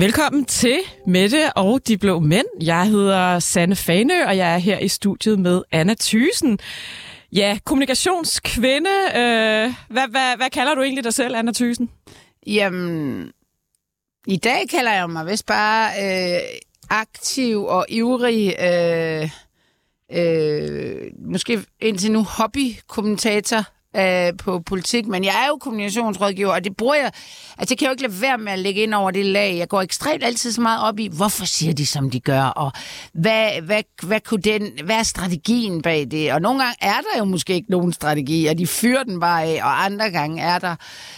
Velkommen til Mette og De Blå Mænd. Jeg hedder Sanne Fane, og jeg er her i studiet med Anna Thysen. Ja, kommunikationskvinde. Øh, hvad, hvad, hvad kalder du egentlig dig selv, Anna Thysen? Jamen, i dag kalder jeg mig vist bare øh, aktiv og ivrig, øh, øh, måske indtil nu hobbykommentator øh, på politik, men jeg er jo kommunikationsrådgiver, og det bruger jeg, altså det kan jeg jo ikke lade være med at lægge ind over det lag. Jeg går ekstremt altid så meget op i, hvorfor siger de, som de gør, og hvad, hvad, hvad, kunne den, hvad er strategien bag det? Og nogle gange er der jo måske ikke nogen strategi, og de fyrer den bare af, og andre gange er der.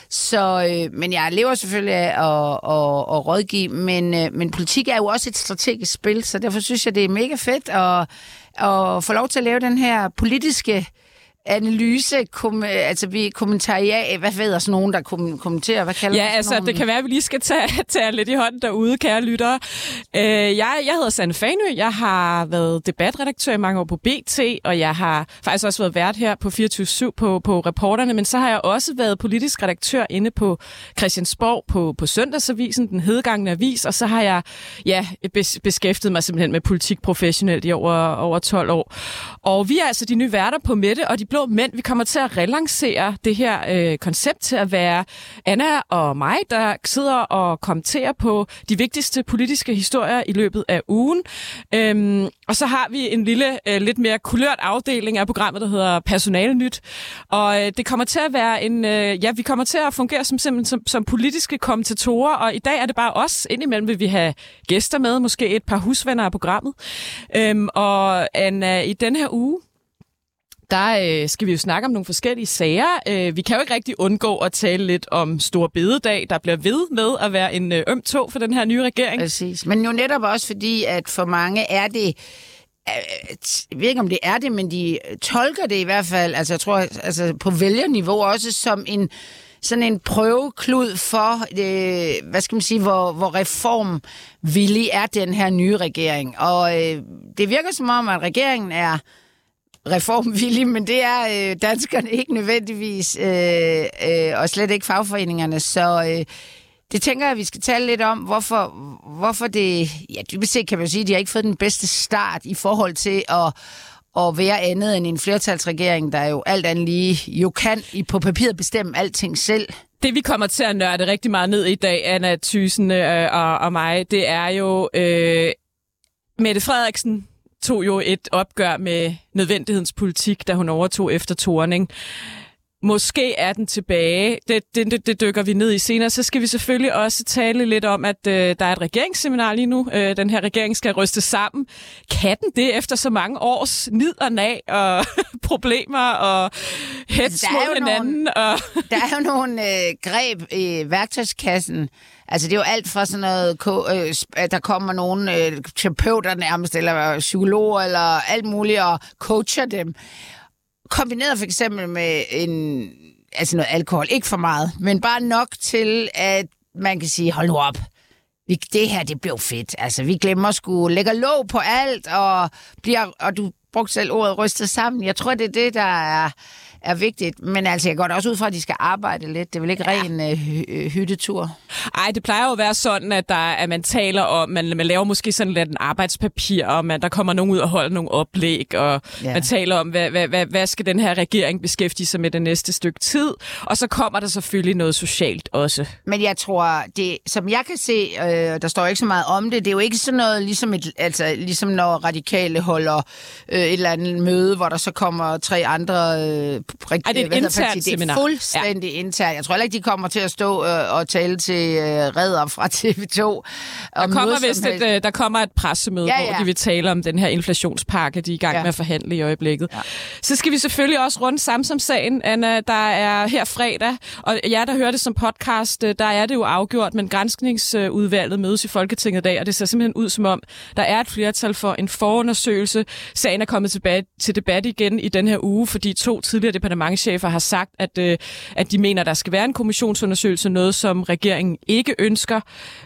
Så, øh, men jeg lever selvfølgelig af at, at, at rådgive, men, øh, men politik er jo også et strategisk spil, så derfor synes jeg, det er mega fedt at, at få lov til at lave den her politiske analyse, kom, altså vi kommentarer, hvad ved sådan nogen, der kom, kommenterer, hvad kalder Ja, altså nogen? det kan være, at vi lige skal tage, tage lidt i hånden derude, kære lyttere. Øh, jeg, jeg hedder Sanne Fanø, jeg har været debatredaktør i mange år på BT, og jeg har faktisk også været vært her på 24-7 på, på reporterne, men så har jeg også været politisk redaktør inde på Christiansborg på, på Søndagsavisen, den hedgangende avis, og så har jeg ja, bes, beskæftiget mig simpelthen med politik professionelt i over, over 12 år. Og vi er altså de nye værter på Mette, og de blå mænd. Vi kommer til at relancere det her øh, koncept til at være Anna og mig, der sidder og kommenterer på de vigtigste politiske historier i løbet af ugen. Øhm, og så har vi en lille, øh, lidt mere kulørt afdeling af programmet, der hedder Personale Nyt. Og øh, det kommer til at være en... Øh, ja, vi kommer til at fungere som, simpelthen som, som politiske kommentatorer, og i dag er det bare os. Indimellem vil vi have gæster med, måske et par husvenner af programmet. Øhm, og Anna, i den her uge, der øh, skal vi jo snakke om nogle forskellige sager. Øh, vi kan jo ikke rigtig undgå at tale lidt om Stor Bededag, der bliver ved med at være en øh, øm tog for den her nye regering. Præcis. Men jo netop også fordi, at for mange er det øh, jeg ved ikke, om det er det, men de tolker det i hvert fald, altså jeg tror, altså på vælgerniveau også som en sådan en prøveklud for, øh, hvad skal man sige, hvor, hvor reformvillig er den her nye regering. Og øh, det virker som om, at regeringen er reformvillige, men det er øh, danskerne ikke nødvendigvis, øh, øh, og slet ikke fagforeningerne. Så øh, det tænker jeg, at vi skal tale lidt om, hvorfor, hvorfor det, ja, dybest set kan man jo sige, at de har ikke fået den bedste start i forhold til at, at være andet end en flertalsregering, der jo alt andet lige jo kan i på papiret bestemme alting selv. Det vi kommer til at nørde rigtig meget ned i dag, Anna Thysen øh, og, og mig, det er jo øh, Mette Frederiksen, tog jo et opgør med nødvendighedens politik, da hun overtog efter Torning. Måske er den tilbage. Det, det, det, dykker vi ned i senere. Så skal vi selvfølgelig også tale lidt om, at øh, der er et regeringsseminar lige nu. Øh, den her regering skal ryste sammen. Kan den det efter så mange års nid og nag og problemer og hets mod hinanden? Nogle, og der er jo nogle øh, greb i værktøjskassen, Altså, det er jo alt fra sådan noget, øh, at der kommer nogen øh, terapeuter nærmest, eller psykologer, eller alt muligt, og coacher dem. Kombineret for eksempel med en, altså noget alkohol, ikke for meget, men bare nok til, at man kan sige, hold nu op, vi, det her, det blev fedt. Altså, vi glemmer sgu, lægger låg på alt, og, bliver, og du brugte selv ordet rystet sammen. Jeg tror, det er det, der er er vigtigt. Men altså, jeg går da også ud fra, at de skal arbejde lidt. Det er vel ikke ja. ren øh, hy- hyttetur? Ej, det plejer jo at være sådan, at, der, at man taler om, man, man laver måske sådan lidt en arbejdspapir, og man, der kommer nogen ud og holder nogle oplæg, og ja. man taler om, hvad, hvad, hvad, hvad skal den her regering beskæftige sig med det næste stykke tid? Og så kommer der selvfølgelig noget socialt også. Men jeg tror, det, som jeg kan se, øh, der står ikke så meget om det, det er jo ikke sådan noget, ligesom, et, altså, ligesom når radikale holder øh, et eller andet møde, hvor der så kommer tre andre øh, Ej, det er et internt Det er fuldstændig ja. internt. Jeg tror heller ikke, de kommer til at stå øh, og tale til øh, redder fra TV2. Der kommer, vist et, øh, der kommer et pressemøde, ja, ja. hvor de vil tale om den her inflationspakke, de er i gang ja. med at forhandle i øjeblikket. Ja. Så skal vi selvfølgelig også runde Samsam-sagen, Anna, der er her fredag. Og ja, der hører det som podcast, øh, der er det jo afgjort, men grænskningsudvalget mødes i Folketinget i dag, og det ser simpelthen ud som om, der er et flertal for en forundersøgelse. Sagen er kommet tilbage til debat igen i den her uge, fordi to tidligere departementchefer har sagt, at, øh, at de mener, der skal være en kommissionsundersøgelse, noget som regeringen ikke ønsker,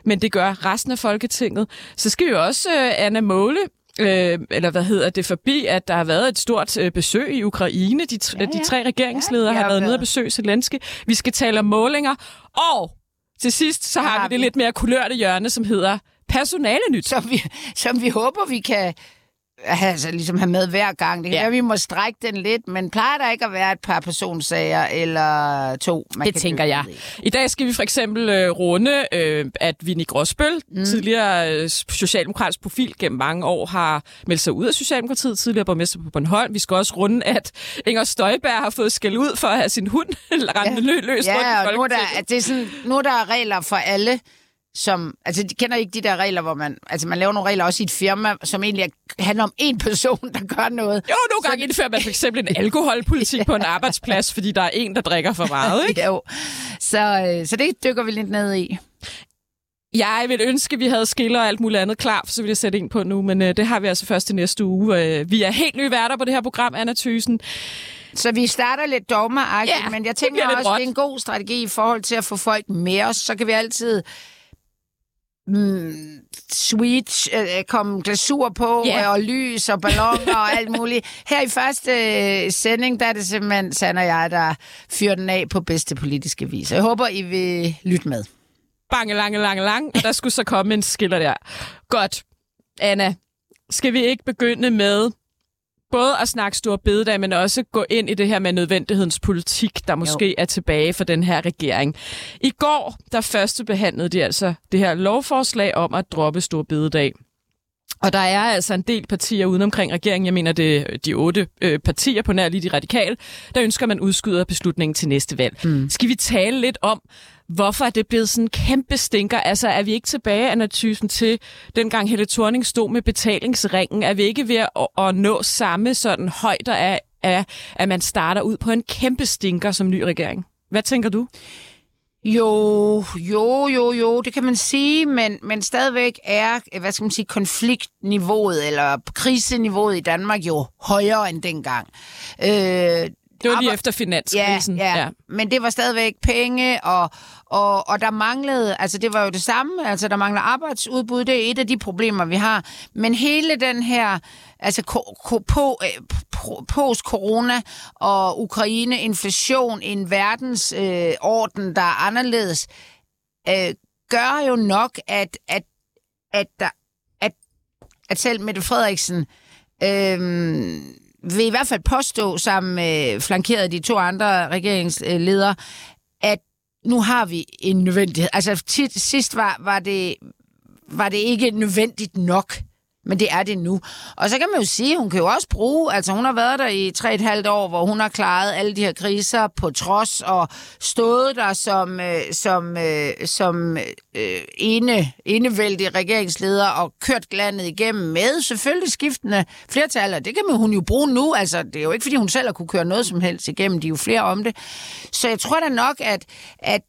men det gør resten af Folketinget. Så skal vi jo også, øh, Anna Måle, øh, eller hvad hedder det, forbi, at der har været et stort øh, besøg i Ukraine. De, ja, ja. de tre regeringsledere ja, har været nede og besøge Zelensky. Vi skal tale om målinger, og til sidst, så har, har vi det vi. lidt mere kulørte hjørne, som hedder personale nyt. som vi, som vi håber, vi kan altså, ligesom have med hver gang. Det kan Ja. ja. være, vi må strække den lidt, men plejer der ikke at være et par personsager eller to? Man Det kan tænker jeg. i? I dag skal vi for eksempel øh, runde, øh, at Vinnie Gråsbøl, mm. tidligere øh, socialdemokratisk profil gennem mange år, har meldt sig ud af Socialdemokratiet, tidligere borgmester på Bornholm. Vi skal også runde, at Inger Støjberg har fået skæld ud for at have sin hund rendende lø, løs rundt i Ja, og nu er, der, det er sådan, nu er der regler for alle, som, altså de kender ikke de der regler, hvor man, altså man laver nogle regler også i et firma, som egentlig er, handler om en person, der gør noget. Jo, nogle gange indfører man for eksempel en alkoholpolitik på en arbejdsplads, fordi der er en, der drikker for meget. Ikke? Jo. Så, øh, så det dykker vi lidt ned i. Jeg vil ønske, at vi havde skiller og alt muligt andet klar, for så vil jeg sætte en på nu, men øh, det har vi altså først til næste uge. Øh, vi er helt nye værter på det her program, Anna Thysen. Så vi starter lidt dogmeragtigt, Ja, men jeg det tænker lidt også, råt. det er en god strategi i forhold til at få folk med os. Så kan vi altid mm, switch, øh, komme glasur på, yeah. og lys og balloner og alt muligt. Her i første øh, sending, der er det simpelthen Sand og jeg, der fyrer den af på bedste politiske vis. Jeg håber, I vil lytte med. Bange, lange, lange, lang, og der skulle så komme en skiller der. Godt. Anna, skal vi ikke begynde med både at snakke stor bededag, men også gå ind i det her med nødvendighedens politik, der måske jo. er tilbage for den her regering. I går, der første behandlede de altså det her lovforslag om at droppe stor bededag. Og der er altså en del partier uden omkring regeringen, jeg mener det er de otte øh, partier på nær lige de radikale, der ønsker, at man udskyder beslutningen til næste valg. Mm. Skal vi tale lidt om, hvorfor er det blevet sådan en kæmpe stinker? Altså er vi ikke tilbage, Anna Thyssen, til dengang Helle Thorning stod med betalingsringen? Er vi ikke ved at, at nå samme sådan højder af, af, at man starter ud på en kæmpe stinker som ny regering? Hvad tænker du? Jo, jo, jo, jo, det kan man sige, men, men stadigvæk er, hvad skal man sige, konfliktniveauet eller kriseniveauet i Danmark jo højere end dengang. Øh, Det var lige efter finanskrisen. Ja, ja, ja, men det var stadigvæk penge, og, og, og der manglede, altså det var jo det samme, altså der mangler arbejdsudbud, det er et af de problemer, vi har. Men hele den her, altså ko, ko, på, øh, post-corona og Ukraine, inflation, en verdensorden, øh, orden, der er anderledes, øh, gør jo nok, at, at, at, der, at, at selv Mette Frederiksen øh, vil i hvert fald påstå, sammen med flankeret de to andre regeringsledere, nu har vi en nødvendighed. Altså tit, sidst var, var, det, var det ikke nødvendigt nok, men det er det nu. Og så kan man jo sige, hun kan jo også bruge, altså hun har været der i tre et halvt år, hvor hun har klaret alle de her kriser på trods og stået der som, øh, som, øh, som øh, ene, enevældig regeringsleder og kørt landet igennem med selvfølgelig skiftende flertal, og det kan man, hun jo bruge nu. Altså, det er jo ikke, fordi hun selv har kunne køre noget som helst igennem, de er jo flere om det. Så jeg tror da nok, at, at,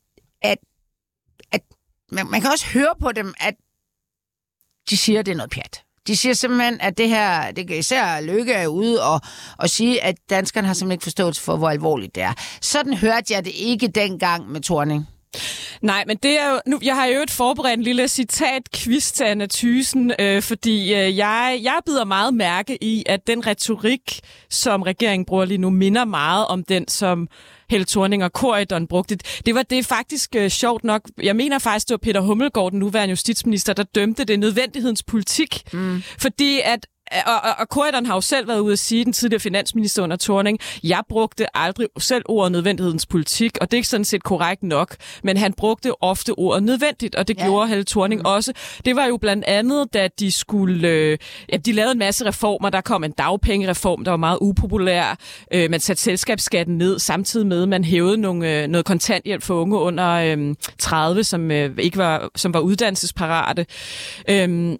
at, at man, man kan også høre på dem, at de siger, at det er noget pjat. De siger simpelthen, at det her, det kan især Lykke er ude og, og sige, at danskerne har simpelthen ikke forståelse for, hvor alvorligt det er. Sådan hørte jeg det ikke dengang med Torning. Nej, men det er jo, nu, jeg har jo et forberedt en lille citat-quiz til Anna Thysen, øh, fordi øh, jeg, jeg bider meget mærke i, at den retorik, som regeringen bruger lige nu, minder meget om den, som Helle Thorning og Corridon brugte. Det var det faktisk øh, sjovt nok. Jeg mener faktisk, det var Peter Hummelgaard, den nuværende justitsminister, der dømte det nødvendighedens politik. Mm. Fordi at og, og, og Corridon har jo selv været ude at sige, den tidligere finansminister under Thorning, jeg brugte aldrig selv ordet nødvendighedens politik, og det er ikke sådan set korrekt nok, men han brugte ofte ordet nødvendigt, og det Ja. gjorde Helle Thorning mm. også. Det var jo blandt andet, da de skulle, øh, ja, de lavede en masse reformer, der kom en dagpengereform, der var meget upopulær, øh, man satte selskabsskatten ned, samtidig med, at man hævede nogle, øh, noget kontanthjælp for unge under øh, 30, som, øh, ikke var, som var uddannelsesparate. Øh,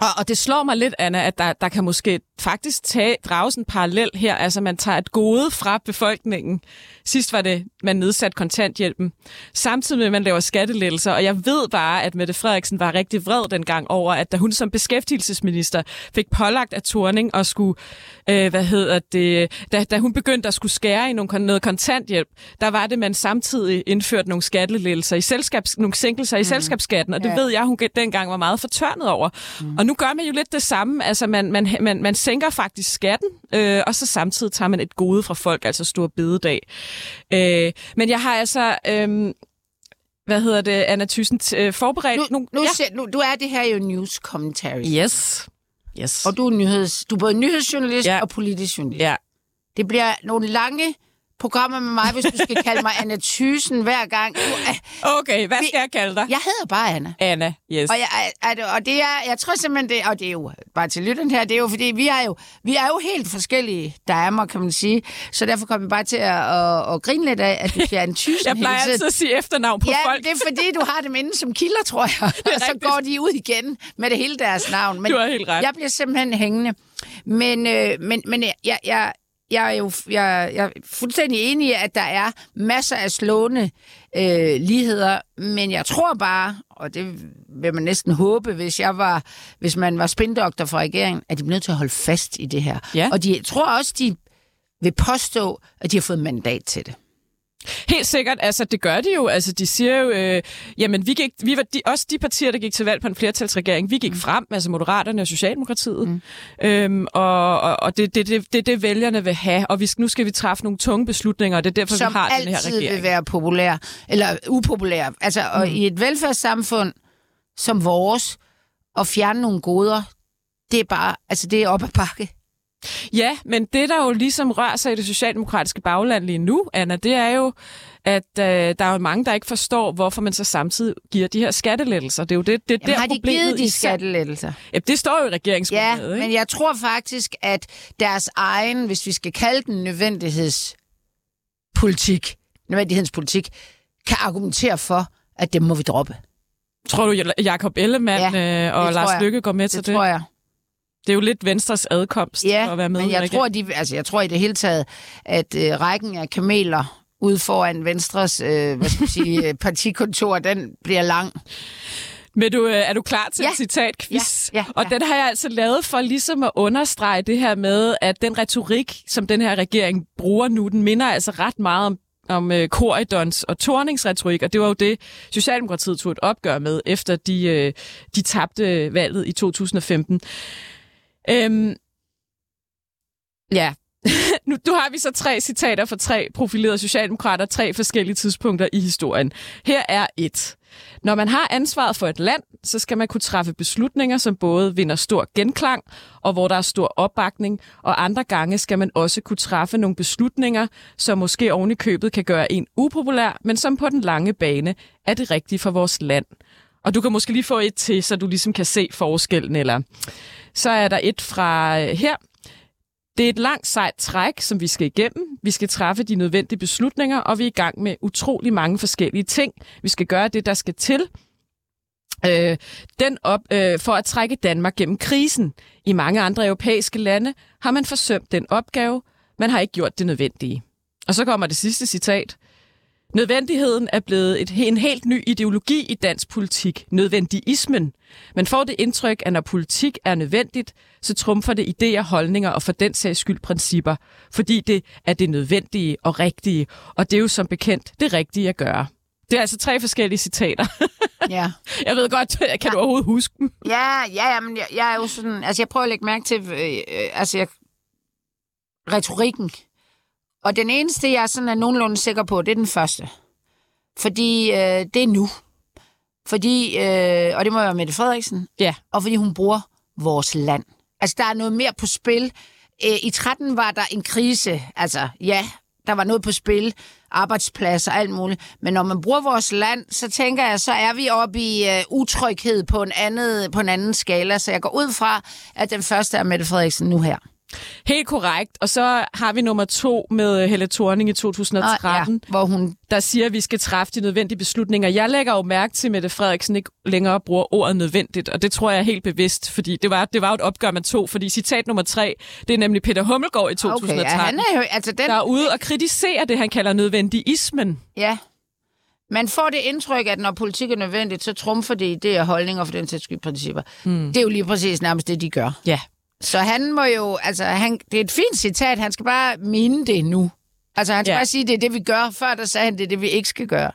og, og det slår mig lidt, Anna, at der, der kan måske faktisk tage, drages en parallel her. Altså, man tager et gode fra befolkningen. Sidst var det, man nedsat kontanthjælpen. Samtidig med, at man laver skattelettelser. Og jeg ved bare, at Mette Frederiksen var rigtig vred dengang over, at da hun som beskæftigelsesminister fik pålagt af Torning og skulle, øh, hvad hedder det, da, da hun begyndte at skulle skære i nogle, noget kontanthjælp, der var det, man samtidig indførte nogle skattelettelser i selskabs, nogle sænkelser i mm. selskabsskatten. Og det Ja. ved jeg, hun dengang var meget fortørnet over. Mm. Og nu gør man jo lidt det samme. Altså, man, man, man, man sænker faktisk skatten, øh, og så samtidig tager man et gode fra folk, altså stor bededag. Øh, men jeg har altså... Øh, hvad hedder det, Anna Thyssen, øh, forberedt Nu, nogle... nu, ja. ja. nu, du er det her jo news commentary. Yes. Yes. Og du er, nyheds, du er både nyhedsjournalist ja. og politisk journalist. Ja. Det bliver nogle lange programmer med mig, hvis du skal kalde mig Anna Thyssen hver gang. Okay, hvad skal jeg kalde dig? jeg hedder bare Anna. Anna, yes. Og, jeg, er, det- og det er, jeg tror simpelthen, det, og det er jo bare til lytteren her, det er jo fordi, vi er jo, vi er jo helt forskellige damer, kan man sige. Så derfor kommer vi bare til at, at, at grine lidt af, at du bliver en Thyssen jeg plejer altid at sige efternavn på Ja, folk. det er fordi, du har dem inde som kilder, tror jeg. Og så går de ud igen med det hele deres navn. Men Du har helt ret. Jeg bliver simpelthen hængende. Men, øh, men, men jeg, jeg, jeg er jo jeg, jeg er fuldstændig enig i, at der er masser af slående øh, ligheder, men jeg tror bare, og det vil man næsten håbe, hvis jeg var, hvis man var spindoktor for regeringen, at de bliver nødt til at holde fast i det her. Ja. Og de tror også, de vil påstå, at de har fået mandat til det. Helt sikkert, altså det gør de jo. Altså de siger jo, øh, jamen vi, gik, vi var de, også de partier, der gik til valg på en flertalsregering, vi gik mm. frem, altså Moderaterne og Socialdemokratiet. Mm. Øhm, og og, og det er det, det, det, det, vælgerne vil have, og vi, nu skal vi træffe nogle tunge beslutninger, og det er derfor, som vi har den her altid regering. vil være populær, eller upopulær. Altså, mm. og i et velfærdssamfund som vores, at fjerne nogle goder, det er bare, altså det er op ad bakke. Ja, men det, der jo ligesom rører sig i det socialdemokratiske bagland lige nu, Anna, det er jo, at øh, der er jo mange, der ikke forstår, hvorfor man så samtidig giver de her skattelettelser. Det er jo det, det Jamen, der har de givet de skattelettelser? Ja, det står jo i Ja, regeringsgrundlaget, ikke? men jeg tror faktisk, at deres egen, hvis vi skal kalde den nødvendighedspolitik, nødvendighedspolitik, kan argumentere for, at det må vi droppe. Tror du, Jakob Ellemann Ja, øh, og Lars. Lykke går med Det, til det det? tror jeg. Det er jo lidt Venstres adkomst for Ja, at være med men jeg tror, de, altså, jeg tror i det hele taget, at øh, rækken af kameler ude foran Venstres øh, hvad skal man sige, øh, partikontor, den bliver lang. Men du, øh, er du klar til Ja. en citatquiz? Ja, ja, Og ja. den har jeg altså lavet for ligesom at understrege det her med, at den retorik, som den her regering bruger nu, den minder altså ret meget om om øh, Corydons og Torningsretorik, og det var jo det, Socialdemokratiet tog et opgør med, efter de, øh, de tabte valget i 2015. Øhm, ja, nu, nu har vi så tre citater fra tre profilerede socialdemokrater, tre forskellige tidspunkter i historien. Her er et. Når man har ansvaret for et land, så skal man kunne træffe beslutninger, som både vinder stor genklang, og hvor der er stor opbakning, og andre gange skal man også kunne træffe nogle beslutninger, som måske oven i købet kan gøre en upopulær, men som på den lange bane er det rigtige for vores land. Og du kan måske lige få et til, så du ligesom kan se forskellen, eller så er der et fra øh, her. Det er et langt sejt træk, som vi skal igennem. Vi skal træffe de nødvendige beslutninger, og vi er i gang med utrolig mange forskellige ting. Vi skal gøre det, der skal til øh, den op, øh, for at trække Danmark gennem krisen. I mange andre europæiske lande har man forsømt den opgave. Man har ikke gjort det nødvendige. Og så kommer det sidste citat. Nødvendigheden er blevet et, en helt ny ideologi i dansk politik, nødvendigismen. Man får det indtryk, at når politik er nødvendigt, så trumfer det idéer, holdninger og for den sags skyld principper, fordi det er det nødvendige og rigtige, og det er jo som bekendt det rigtige at gøre. Det er altså tre forskellige citater. Ja. Jeg ved godt, kan ja. du overhovedet huske dem? Ja, ja, ja, men jeg, jeg er jo sådan, altså jeg prøver at lægge mærke til, øh, øh, altså jeg, retorikken. Og den eneste, jeg sådan er nogenlunde sikker på, det er den første. Fordi øh, det er nu. Fordi, øh, og det må være Mette Frederiksen, Ja. og fordi hun bruger vores land. Altså, der er noget mere på spil. Øh, I 13 var der en krise. Altså, ja, der var noget på spil. Arbejdspladser og alt muligt. Men når man bruger vores land, så tænker jeg, så er vi oppe i øh, utryghed på en, andet, på en anden skala. Så jeg går ud fra, at den første er Mette Frederiksen nu her. Helt korrekt. Og så har vi nummer to med Helle Thorning i 2013. ja, hvor hun... der siger, at vi skal træffe de nødvendige beslutninger. Jeg lægger jo mærke til, at Mette Frederiksen ikke længere bruger ordet nødvendigt, og det tror jeg er helt bevidst, fordi det var, det var jo et opgør med to, fordi citat nummer tre, det er nemlig Peter Hummelgaard i 2013, Okay, ja, han er jo... Altså, den, der er ude og kritisere det, han kalder nødvendigismen. Ja. Man får det indtryk, at når politik er nødvendigt, så trumfer det idéer, holdninger for den sags skyld principper. Mm. Det er jo lige præcis nærmest det, de gør. Ja. Så han må jo, altså, han, det er et fint citat, han skal bare mine det nu. Altså, han skal Ja. bare sige, det er det, vi gør. Før der sagde han, det er det, vi ikke skal gøre.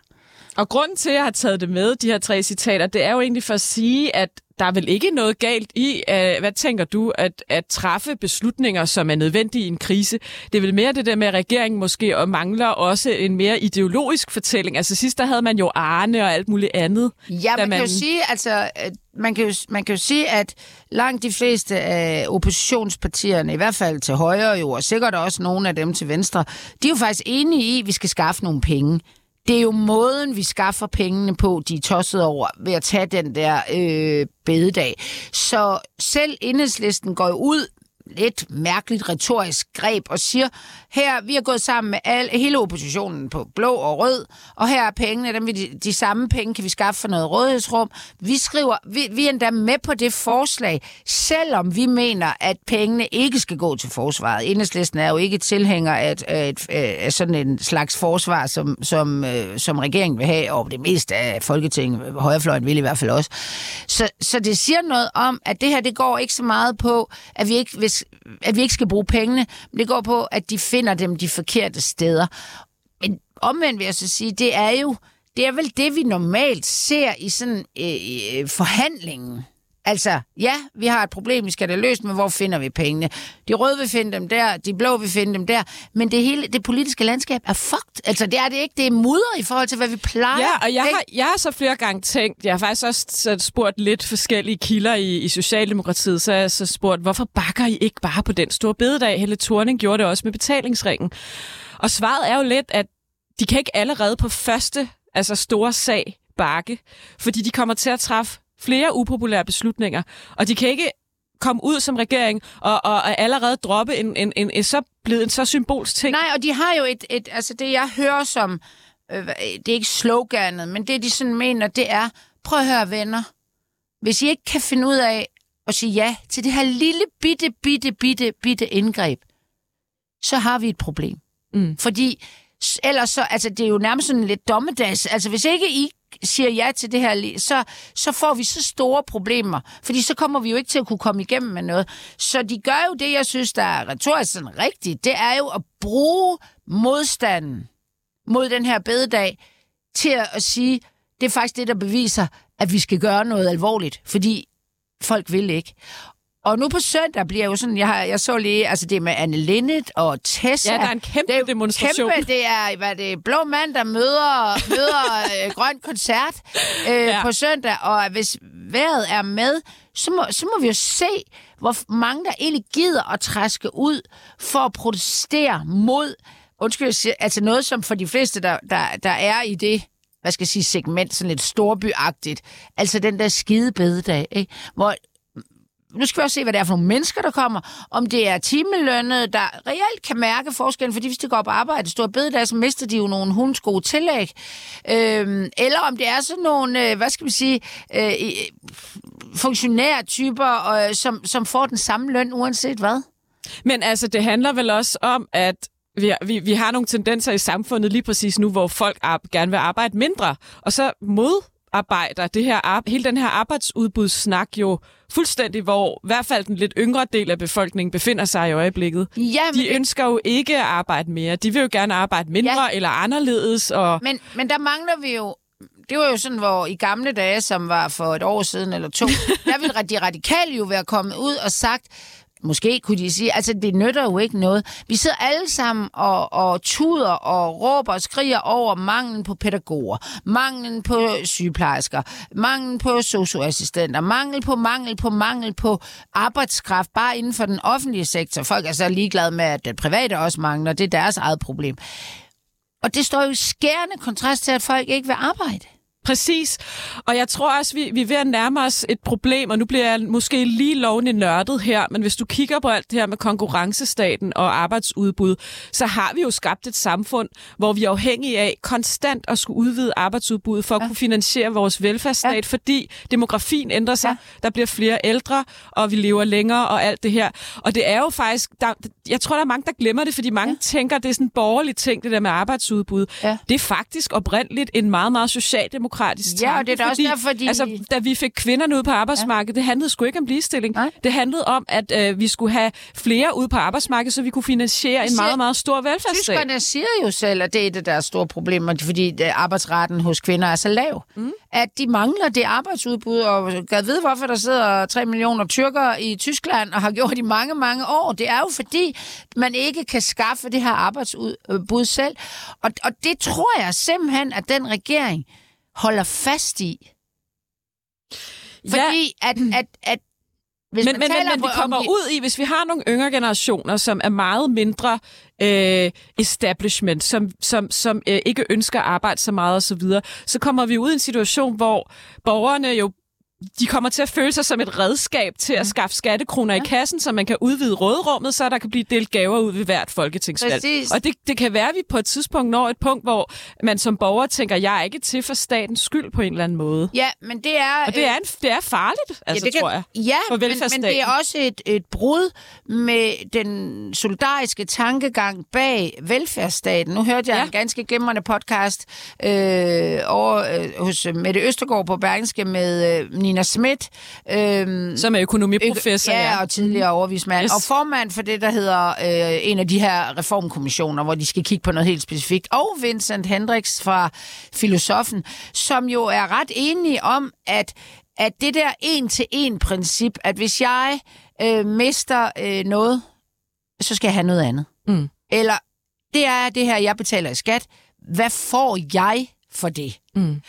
Og grunden til, at jeg har taget det med, de her tre citater, det er jo egentlig for at sige, at der er vel ikke noget galt i, uh, hvad tænker du, at, at træffe beslutninger, som er nødvendige i en krise. Det er vel mere det der med, at regeringen måske og mangler også en mere ideologisk fortælling. Altså sidst der havde man jo Arne og alt muligt andet. Ja, man, man kan jo sige, altså, man kan, jo, man kan jo sige, at langt de fleste af oppositionspartierne, i hvert fald til højre jo, og sikkert også nogle af dem til venstre, de er jo faktisk enige i, at vi skal skaffe nogle penge. Det er jo måden, vi skaffer pengene på, de er tosset over, ved at tage den der øh, bededag. Så selv enhedslisten går jo ud lidt mærkeligt retorisk greb og siger, her, vi har gået sammen med al, hele oppositionen på blå og rød, og her er pengene, dem, de, de samme penge kan vi skaffe for noget rådighedsrum. Vi skriver, vi, vi er endda med på det forslag, selvom vi mener, at pengene ikke skal gå til forsvaret. Enhedslisten er jo ikke tilhænger af, et, af, af sådan en slags forsvar, som, som, øh, som regeringen vil have, og det meste af Folketinget, højrefløjen vil i hvert fald også. Så, så det siger noget om, at det her, det går ikke så meget på, at vi ikke, vil at vi ikke skal bruge pengene, men det går på, at de finder dem de forkerte steder. Men omvendt vil jeg så sige, det er jo det er vel det, vi normalt ser i sådan øh, øh forhandlingen. Altså, ja, vi har et problem, vi skal have løst, men hvor finder vi pengene? De røde vil finde dem der, de blå vil finde dem der, men det hele, det politiske landskab er fucked. Altså, det er det ikke. Det er mudder i forhold til, hvad vi plejer. Ja, og jeg har, jeg har så flere gange tænkt, jeg har faktisk også spurgt lidt forskellige kilder i, i Socialdemokratiet, så jeg har så spurgt, hvorfor bakker I ikke bare på den store bededag? Helle Thorning gjorde det også med betalingsringen. Og svaret er jo lidt, at de kan ikke allerede på første altså store sag bakke, fordi de kommer til at træffe flere upopulære beslutninger, og de kan ikke komme ud som regering og, og, og allerede droppe en, en, en, en, så blevet en så symbolsk ting. Nej, og de har jo et, et altså det jeg hører som, øh, det er ikke sloganet, men det de sådan mener, det er, prøv at høre venner, hvis I ikke kan finde ud af at sige ja til det her lille bitte, bitte, bitte, bitte indgreb, så har vi et problem. Mm. Fordi ellers så, altså det er jo nærmest sådan lidt dommedags. Altså hvis ikke I siger ja til det her, så, så får vi så store problemer. Fordi så kommer vi jo ikke til at kunne komme igennem med noget. Så de gør jo det, jeg synes, der er retorisk sådan rigtigt. Det er jo at bruge modstanden mod den her bededag til at sige, det er faktisk det, der beviser, at vi skal gøre noget alvorligt. Fordi folk vil ikke. Og nu på søndag bliver jo sådan, jeg, har, jeg så lige, altså det med Anne Linnet og Tessa. Ja, der er en kæmpe det er demonstration. Kæmpe, det er, hvad det er, Blå Mand, der møder, møder øh, Grøn Koncert øh, ja. på søndag. Og hvis vejret er med, så må, så må vi jo se, hvor mange der egentlig gider at træske ud for at protestere mod, undskyld, altså noget som for de fleste, der, der, der er i det, hvad skal jeg sige, segment, sådan lidt storbyagtigt. Altså den der skide bededag, ikke? hvor nu skal vi også se, hvad det er for nogle mennesker, der kommer. Om det er timelønnet, der reelt kan mærke forskellen, fordi hvis de går på arbejde store bededag, så mister de jo nogle hundsko tillæg. Øhm, eller om det er sådan nogle, øh, hvad skal vi sige, øh, funktionære typer, øh, som, som får den samme løn uanset hvad. Men altså, det handler vel også om, at vi, vi, vi har nogle tendenser i samfundet lige præcis nu, hvor folk ar- gerne vil arbejde mindre, og så mod arbejder det her, hele den her arbejdsudbudssnak jo fuldstændig, hvor i hvert fald den lidt yngre del af befolkningen befinder sig i øjeblikket. Ja, de ønsker jo ikke at arbejde mere. De vil jo gerne arbejde mindre ja. eller anderledes. Og... Men, men der mangler vi jo det var jo sådan, hvor i gamle dage, som var for et år siden eller to, der ville de radikale jo være kommet ud og sagt, Måske kunne de sige, altså det nytter jo ikke noget. Vi sidder alle sammen og, og tuder og råber og skriger over manglen på pædagoger, manglen på sygeplejersker, manglen på socioassistenter, mangel på mangel på mangel på arbejdskraft, bare inden for den offentlige sektor. Folk er så ligeglade med, at det private også mangler. Det er deres eget problem. Og det står jo skærende kontrast til, at folk ikke vil arbejde. Præcis. Og jeg tror også, vi, vi er ved at nærme os et problem, og nu bliver jeg måske lige lovende nørdet her, men hvis du kigger på alt det her med konkurrencestaten og arbejdsudbud, så har vi jo skabt et samfund, hvor vi er afhængige af konstant at skulle udvide arbejdsudbuddet for at ja. kunne finansiere vores velfærdsstat, ja. fordi demografien ændrer sig, ja. der bliver flere ældre, og vi lever længere og alt det her. Og det er jo faktisk, der, jeg tror, der er mange, der glemmer det, fordi mange ja. tænker, det er sådan en borgerlig ting, det der med arbejdsudbud. Ja. Det er faktisk oprindeligt en meget, meget socialdemokratisk demokratisk Ja, tanke, og det er da også derfor, de- Altså, da vi fik kvinderne ud på arbejdsmarkedet, ja. det handlede sgu ikke om ligestilling. Nej. Det handlede om, at øh, vi skulle have flere ud på arbejdsmarkedet, så vi kunne finansiere en siger- meget, meget stor velfærdsstat. Tyskerne siger jo selv, at det er et af deres store problemer, fordi øh, arbejdsretten hos kvinder er så lav. Mm. At de mangler det arbejdsudbud, og gad vide, hvorfor der sidder 3 millioner tyrkere i Tyskland og har gjort i mange, mange år. Det er jo fordi, man ikke kan skaffe det her arbejdsudbud selv. Og, og det tror jeg simpelthen, at den regering holder fast i. Fordi at, at, at hvis men, man men, men, taler men på- vi om kommer de- ud i, hvis vi har nogle yngre generationer, som er meget mindre øh, establishment, som, som, som øh, ikke ønsker at arbejde så meget osv., så, så kommer vi ud i en situation, hvor borgerne jo de kommer til at føle sig som et redskab til at skaffe skattekroner ja. i kassen, så man kan udvide råderummet, så der kan blive delt gaver ud ved hvert folketingsvalg. Præcis. Og det, det kan være, at vi på et tidspunkt når et punkt, hvor man som borger tænker, jeg er ikke til for statens skyld på en eller anden måde. Ja, men det er... Og det er, en, det er farligt, altså, ja, det kan, tror jeg. Ja, for men, men det er også et, et brud med den solidariske tankegang bag velfærdsstaten. Nu hørte jeg. Ja. en ganske glimrende podcast øh, over øh, hos Mette Østergaard på Bergenske med øh, Nina Schmidt. Øh, Som er økonomiprofessor, ja, ja. og tidligere overvismand. Yes. Og formand for det, der hedder øh, en af de her reformkommissioner, hvor de skal kigge på noget helt specifikt. Og Vincent Hendricks fra Filosofen, som jo er ret enige om, at at det der en-til-en-princip, at hvis jeg øh, mister øh, noget, så skal jeg have noget andet. Mm. Eller det er det her, jeg betaler i skat. Hvad får jeg for det? Mm.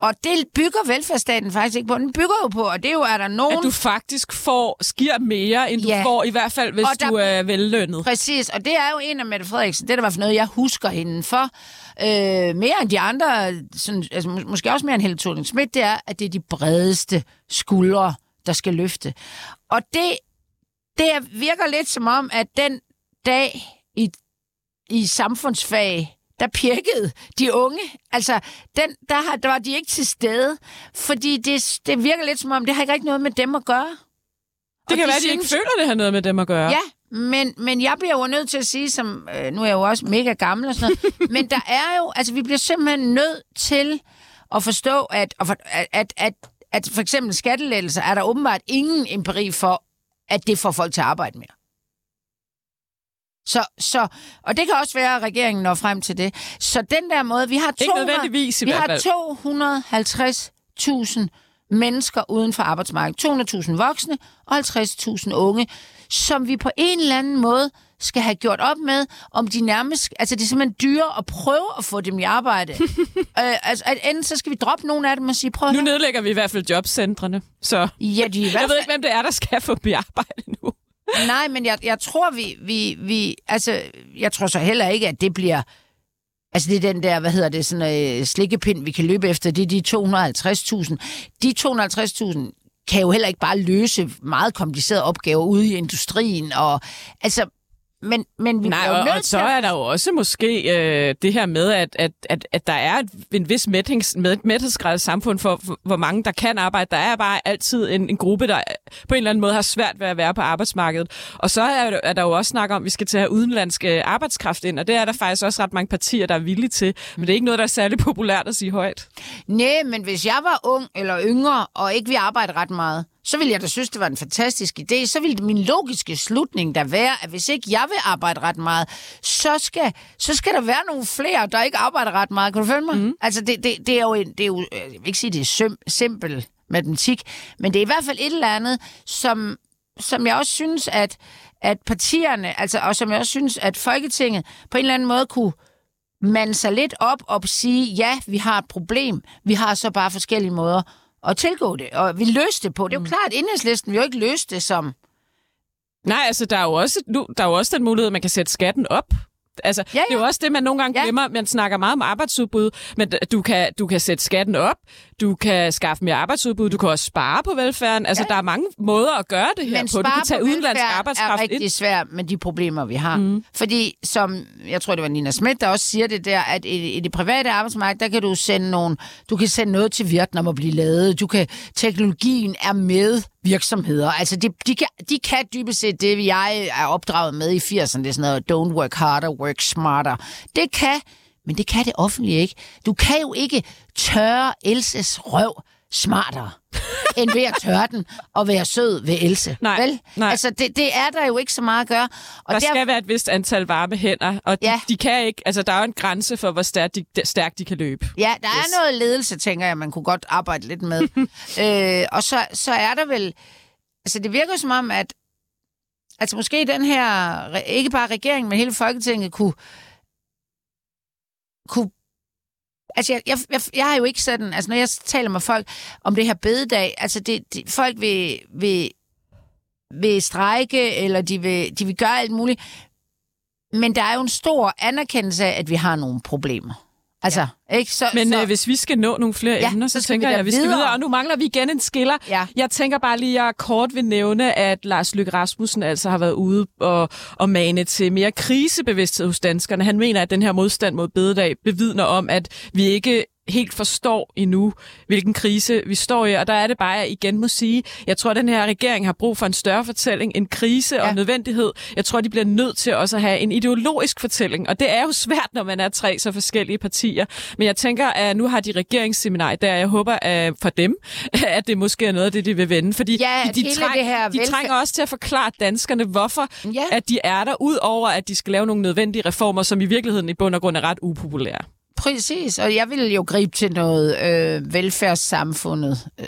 Og det bygger velfærdsstaten faktisk ikke på. Den bygger jo på, og det er jo, er der nogen... At du faktisk får skier mere, end du Ja. får, i hvert fald hvis Og der- du er vellønnet. Præcis, og det er jo en af Mette Frederiksen. Det er i hvert fald noget, jeg husker hende for. Øh, mere end de andre, sådan, altså, mås- måske også mere end Helle thorning Schmidt, det er, at det er de bredeste skuldre, der skal løfte. Og det, det er- virker lidt som om, at den dag i, i samfundsfag, der pirkede de unge. Altså, den, der, har, der var de ikke til stede, fordi det, det virker lidt som om, det har ikke rigtig noget med dem at gøre. Det Og kan de være, at de ikke synes- føler, det har noget med dem at gøre. Ja, men, men jeg bliver jo nødt til at sige, som øh, nu er jeg jo også mega gammel og sådan noget, men der er jo, altså vi bliver simpelthen nødt til at forstå, at, at, at, at, at for eksempel skattelettelser er der åbenbart ingen empiri for, at det får folk til at arbejde mere. Så, så, og det kan også være, at regeringen når frem til det. Så den der måde, vi har, Ikke 200, nødvendigvis i vi har fald. 250.000 mennesker uden for arbejdsmarkedet. 200.000 voksne og 50.000 unge, som vi på en eller anden måde skal have gjort op med, om de nærmest... Altså, det er simpelthen dyre at prøve at få dem i arbejde. øh, altså, at enten så skal vi droppe nogle af dem og sige, prøv Nu høre. nedlægger vi i hvert fald jobcentrene, så Ja, de er i hvert jeg ved fald, ikke, hvem det er, der skal få dem i arbejde nu nej, men jeg, jeg tror, vi, vi, vi... Altså, jeg tror så heller ikke, at det bliver... Altså, det er den der, hvad hedder det, sådan øh, slikkepind, vi kan løbe efter. Det er de 250.000. De 250.000 kan jo heller ikke bare løse meget komplicerede opgaver ude i industrien. Og, altså, men, men vi Nej, bliver jo og, nødt og så er der jo også måske øh, det her med, at, at, at, at der er en vis mæthings, med, mæthedsgrad i samfund for, for, hvor mange der kan arbejde. Der er bare altid en, en gruppe, der på en eller anden måde har svært ved at være på arbejdsmarkedet. Og så er, der- er der jo også snak om, at vi skal til at have udenlandsk øh, arbejdskraft ind, og det er der faktisk også ret mange partier, der er villige til. Men det er ikke noget, der er særlig populært at sige højt. Nej, men hvis jeg var ung eller yngre, og ikke ville arbejde ret meget, så ville jeg da synes, det var en fantastisk idé. Så ville min logiske slutning der være, at hvis ikke jeg vil arbejde ret meget, så skal, så skal der være nogle flere, der ikke arbejder ret meget. Kan du følge mig? Mm. Altså, det, det, det er jo, en, det er jo, jeg vil ikke sige, det er sim, simpel matematik, men det er i hvert fald et eller andet, som, som jeg også synes, at, at partierne, altså, og som jeg også synes, at Folketinget på en eller anden måde kunne mande sig lidt op og sige, ja, vi har et problem. Vi har så bare forskellige måder at tilgå det, og vi løste det på. Det er jo klart, at enhedslisten vil jo ikke løse det som... Nej, altså der er jo også, nu, der er jo også den mulighed, at man kan sætte skatten op. Altså, Ja, ja, ja. Det er jo også det, man nogle gange Ja. glemmer. Man snakker meget om arbejdsudbud, men du kan, du kan sætte skatten op, du kan skaffe mere arbejdsudbud, du kan også spare på velfærden. Altså, ja. der er mange måder at gøre det her Men på. Du kan tage udenlandsk velfærd er arbejdskraft rigtig ind. svært med de problemer, vi har. Mm. Fordi, som jeg tror, det var Nina Schmidt, der også siger det der, at i, i det private arbejdsmarked, der kan du sende nogle, du kan sende noget til Vietnam og blive lavet. Du kan, teknologien er med virksomheder. Altså, de, de, kan, de kan dybest set det, jeg er opdraget med i 80'erne. Det er sådan noget, don't work harder, work smarter. Det kan Men det kan det offentlige ikke. Du kan jo ikke tørre Elses røv smartere, end ved at tørre den og være sød ved Else. Nej, Vel? nej. Altså, det, det er der jo ikke så meget at gøre. Og der skal være et vist antal varme hænder, og de, Ja. ja. de kan ikke, altså der er jo en grænse for, hvor stærkt de, stærkt de kan løbe. Ja, der yes. Er noget ledelse, tænker jeg, man kunne godt arbejde lidt med. øh, og så, så er der vel... Altså, det virker som om, at altså måske den her, ikke bare regeringen, men hele Folketinget kunne, kunne Altså, jeg, jeg, jeg, jeg har jo ikke sådan... Altså, når jeg taler med folk om det her bededag, altså, det, det, folk vil, vil, vil strejke, eller de vil, de vil gøre alt muligt. Men der er jo en stor anerkendelse af, at vi har nogle problemer. Altså, ja. ikke? Så, Men så, øh, hvis vi skal nå nogle flere Ja, emner, så så, tænker vi jeg, at vi skal videre. videre. Og nu mangler vi igen en skiller. Ja. Jeg tænker bare lige, at jeg kort vil nævne, at Lars Løkke Rasmussen altså har været ude og, og mane til mere krisebevidsthed hos danskerne. Han mener, at den her modstand mod bededag bevidner om, at vi ikke helt forstår endnu, hvilken krise vi står i. Og der er det bare, jeg igen må sige, jeg tror, at den her regering har brug for en større fortælling, en krise ja. Og nødvendighed. Jeg tror, de bliver nødt til også at have en ideologisk fortælling. Og det er jo svært, når man er tre så forskellige partier. Men jeg tænker, at nu har de regeringsseminarie der. Jeg håber at for dem, at det måske er noget af det, de vil vende. Fordi Ja, de, træng, det her de velfærd- trænger også til at forklare danskerne, hvorfor Ja. at de er der, ud over at de skal lave nogle nødvendige reformer, som i virkeligheden i bund og grund er ret upopulære. Præcis, og jeg vil jo gribe til noget øh, velfærdssamfundet. Øh,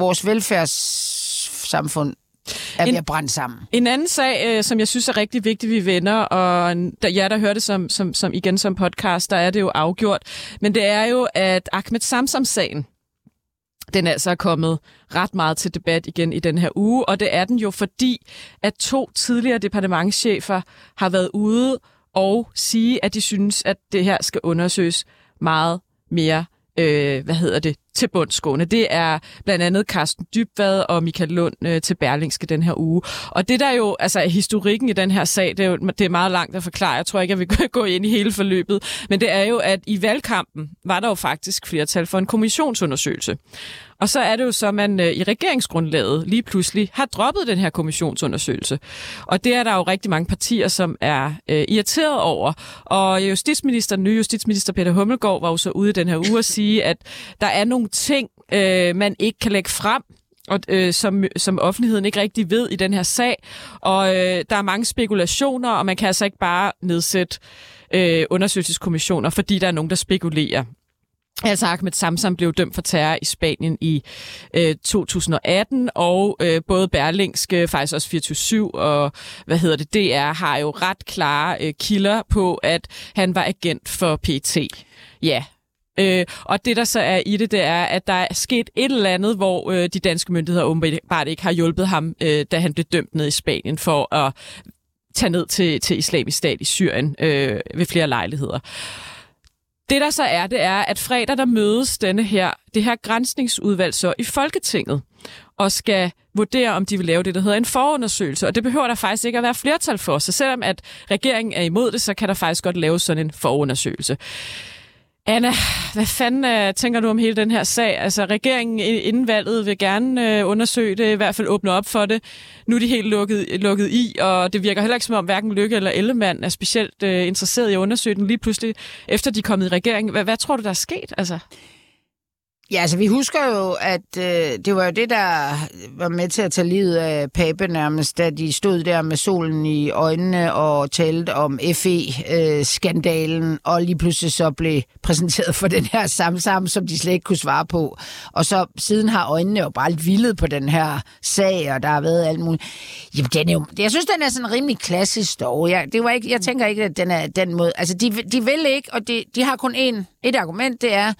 vores velfærdssamfund er ved En- at brænde sammen. En anden sag, øh, som jeg synes er rigtig vigtig, vi vender, og da jeg der hørte det som, som, som igen som podcast, der er det jo afgjort, men det er jo, at Ahmed Samsam-sagen, den altså er kommet ret meget til debat igen i den her uge, og det er den jo fordi, at to tidligere departementschefer har været ude og sige, at de synes, at det her skal undersøges meget mere øh, hvad hedder det, til bundsgående. Det er blandt andet Carsten Dybvad og Michael Lund øh, til Berlingske den her uge. Og det der jo, altså historikken i den her sag, det er, jo, det er meget langt at forklare. Jeg tror ikke, jeg vil gå- gå ind i hele forløbet. Men det er jo, at i valgkampen var der jo faktisk flertal for en kommissionsundersøgelse. Og så er det jo så, at man øh, i regeringsgrundlaget lige pludselig har droppet den her kommissionsundersøgelse. Og det er der jo rigtig mange partier, som er øh, irriteret over. Og justitsminister, den nye justitsminister Peter Hummelgaard var jo så ude den her uge og sige, at der er nogle ting, øh, man ikke kan lægge frem, og, øh, som, som offentligheden ikke rigtig ved i den her sag. Og øh, der er mange spekulationer, og man kan altså ikke bare nedsætte øh, undersøgelseskommissioner, fordi der er nogen, der spekulerer. Altså Ahmed Samsam blev dømt for terror i Spanien i øh, 2018, og øh, både Berlingske, faktisk også 24 og hvad hedder det, DR har jo ret klare øh, kilder på, at han var agent for PT. Ja. Øh, og det, der så er i det, det er, at der er sket et eller andet, hvor øh, de danske myndigheder åbenbart ikke har hjulpet ham, øh, da han blev dømt ned i Spanien for at tage ned til, til islamisk stat i Syrien øh, ved flere lejligheder. Det der så er, det er, at fredag der mødes denne her, det her grænsningsudvalg så i Folketinget og skal vurdere, om de vil lave det, der hedder en forundersøgelse. Og det behøver der faktisk ikke at være flertal for. Så selvom at regeringen er imod det, så kan der faktisk godt laves sådan en forundersøgelse. Anna, hvad fanden øh, tænker du om hele den her sag? Altså, regeringen inden valget vil gerne øh, undersøge det, i hvert fald åbne op for det. Nu er de helt lukket, lukket i, og det virker heller ikke som om hverken Lykke eller Ellemann er specielt øh, interesseret i at undersøge den lige pludselig, efter de er kommet i regering. Hvad, hvad tror du, der er sket? Altså? Ja, altså vi husker jo, at øh, det var jo det, der var med til at tage livet af Pape nærmest, da de stod der med solen i øjnene og talte om FE-skandalen, og lige pludselig så blev præsenteret for den her samsam, som de slet ikke kunne svare på. Og så siden har øjnene jo bare vildet på den her sag, og der har været alt muligt. Jamen, den er jo, jeg synes, den er sådan en rimelig klassisk story. Jeg, det var ikke, jeg tænker ikke, at den er den måde. Altså, de, de vil ikke, og de, de har kun én, et argument, det er,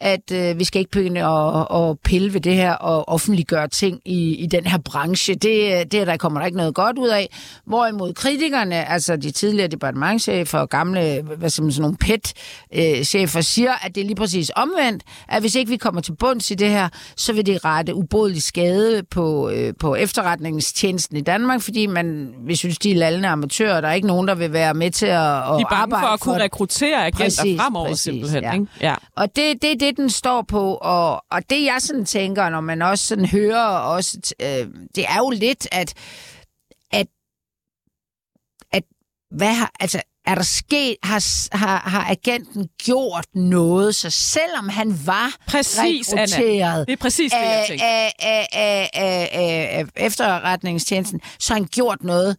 at øh, vi skal ikke begynde at, at pille ved det her og offentliggøre ting i, i den her branche. Det, det der kommer der ikke noget godt ud af. Hvorimod kritikerne, altså de tidligere departementchefer og gamle, hvad som sådan nogle PET-chefer, siger, at det er lige præcis omvendt, at hvis ikke vi kommer til bunds i det her, så vil det rette ubodelig skade på, øh, på efterretningstjenesten i Danmark, fordi man, vi synes, de er lallende amatører, der er ikke nogen, der vil være med til at, at De er bange arbejde for at kunne rekruttere agenter Præcis, fremover præcis, simpelthen. ja. Ikke? Ja. Og det, det er det, den står på, og, og det jeg sådan tænker, når man også sådan hører, også, øh, det er jo lidt, at, at, at hvad har, altså, er der sket, har, har, har agenten gjort noget, så selvom han var Præcis, Anna. rekrutteret Det er præcis det, jeg af, tænker. af, af, af, af, af, af efterretningstjenesten, så han gjort noget.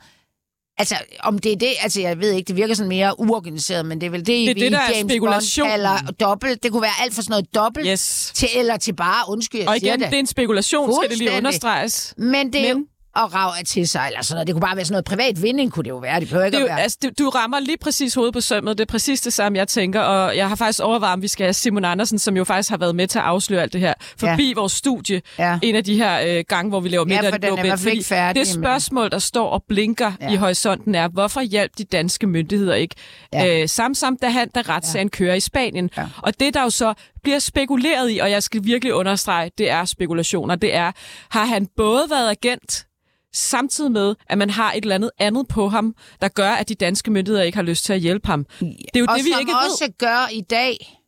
Altså, om det er det, altså jeg ved ikke, det virker sådan mere uorganiseret, men det er vel det, Det er vi det, der er James spekulation. Bond kalder dobbelt. Det kunne være alt for sådan noget dobbelt, Yes. til, eller til bare, undskyld, jeg Og igen, det er en spekulation, skal det lige understreges. Men det er Men- jo at rave til sig, eller sådan noget. Det kunne bare være sådan noget privat vinding, kunne det jo være. Det behøver ikke Det at være. altså, du, du rammer lige præcis hovedet på sømmet. Det er præcis det samme, jeg tænker. Og jeg har faktisk overvejet, om vi skal have Simon Andersen, som jo faktisk har været med til at afsløre alt det her, forbi ja. vores studie. Ja. En af de her øh, gange, hvor vi laver Ja, middag. for den er ikke færdig, Det spørgsmål, der står og blinker Ja. ja. i horisonten, er, hvorfor hjalp de danske myndigheder ikke Ja. ja. øh, Samsam, da, han, da retssagen ja. kører i Spanien? Ja. Og det, der jo så bliver spekuleret i, og jeg skal virkelig understrege, det er spekulationer, det er, har han både været agent samtidig med, at man har et eller andet andet på ham, der gør, at de danske myndigheder ikke har lyst til at hjælpe ham. Det er jo og det, vi som ikke også gør i dag,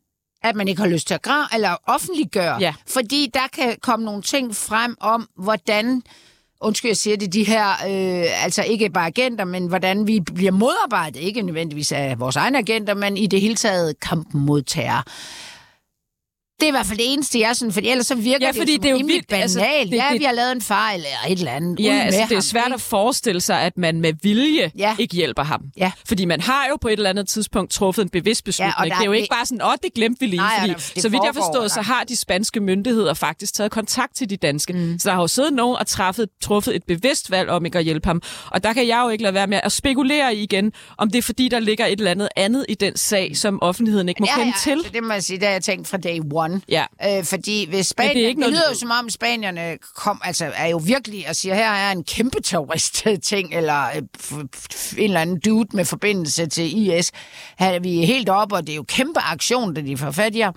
at man ikke har lyst til at gøre, eller offentliggøre. Ja. Fordi der kan komme nogle ting frem om, hvordan undskyld, jeg siger det, de her, øh, altså ikke bare agenter, men hvordan vi bliver modarbejdet, ikke nødvendigvis af vores egne agenter, men i det hele taget kampen mod terror. Det er i hvert fald det eneste, jeg sådan, for ellers så virker Ja, det fordi jo som det er jo vildt, banalt. altså, Altså, det- ja, det- vi har lavet en fejl eller et eller andet. Ja, altså det er ham, svært ikke? at forestille sig, at man med vilje Ja. ja. ikke hjælper ham. Ja. Fordi man har jo på et eller andet tidspunkt truffet en bevidst beslutning. der Ja, det er jo ikke bare sådan, åh, det glemte vi lige. Nej, fordi, der- det så vidt jeg der. så har de spanske myndigheder faktisk taget kontakt til de danske. Mm. Så der har jo siddet nogen og træffet, truffet et bevidst valg om ikke at hjælpe ham. Og der kan jeg jo ikke lade være med at spekulere i igen, om det er fordi, der ligger et eller andet andet i den sag, som offentligheden ikke må ja, kende ja, til. altså, det må jeg sige, det har jeg tænkt fra day one. Ja. Øh, fordi hvis Spanien, det er det, ikke det lyder jo som om Spanierne kom, altså, er jo virkelig og siger, her er en kæmpe terrorist-ting, eller øh, en eller anden dude med forbindelse til IS. Her er vi helt oppe, og det er jo kæmpe aktion, da de får fat i ham.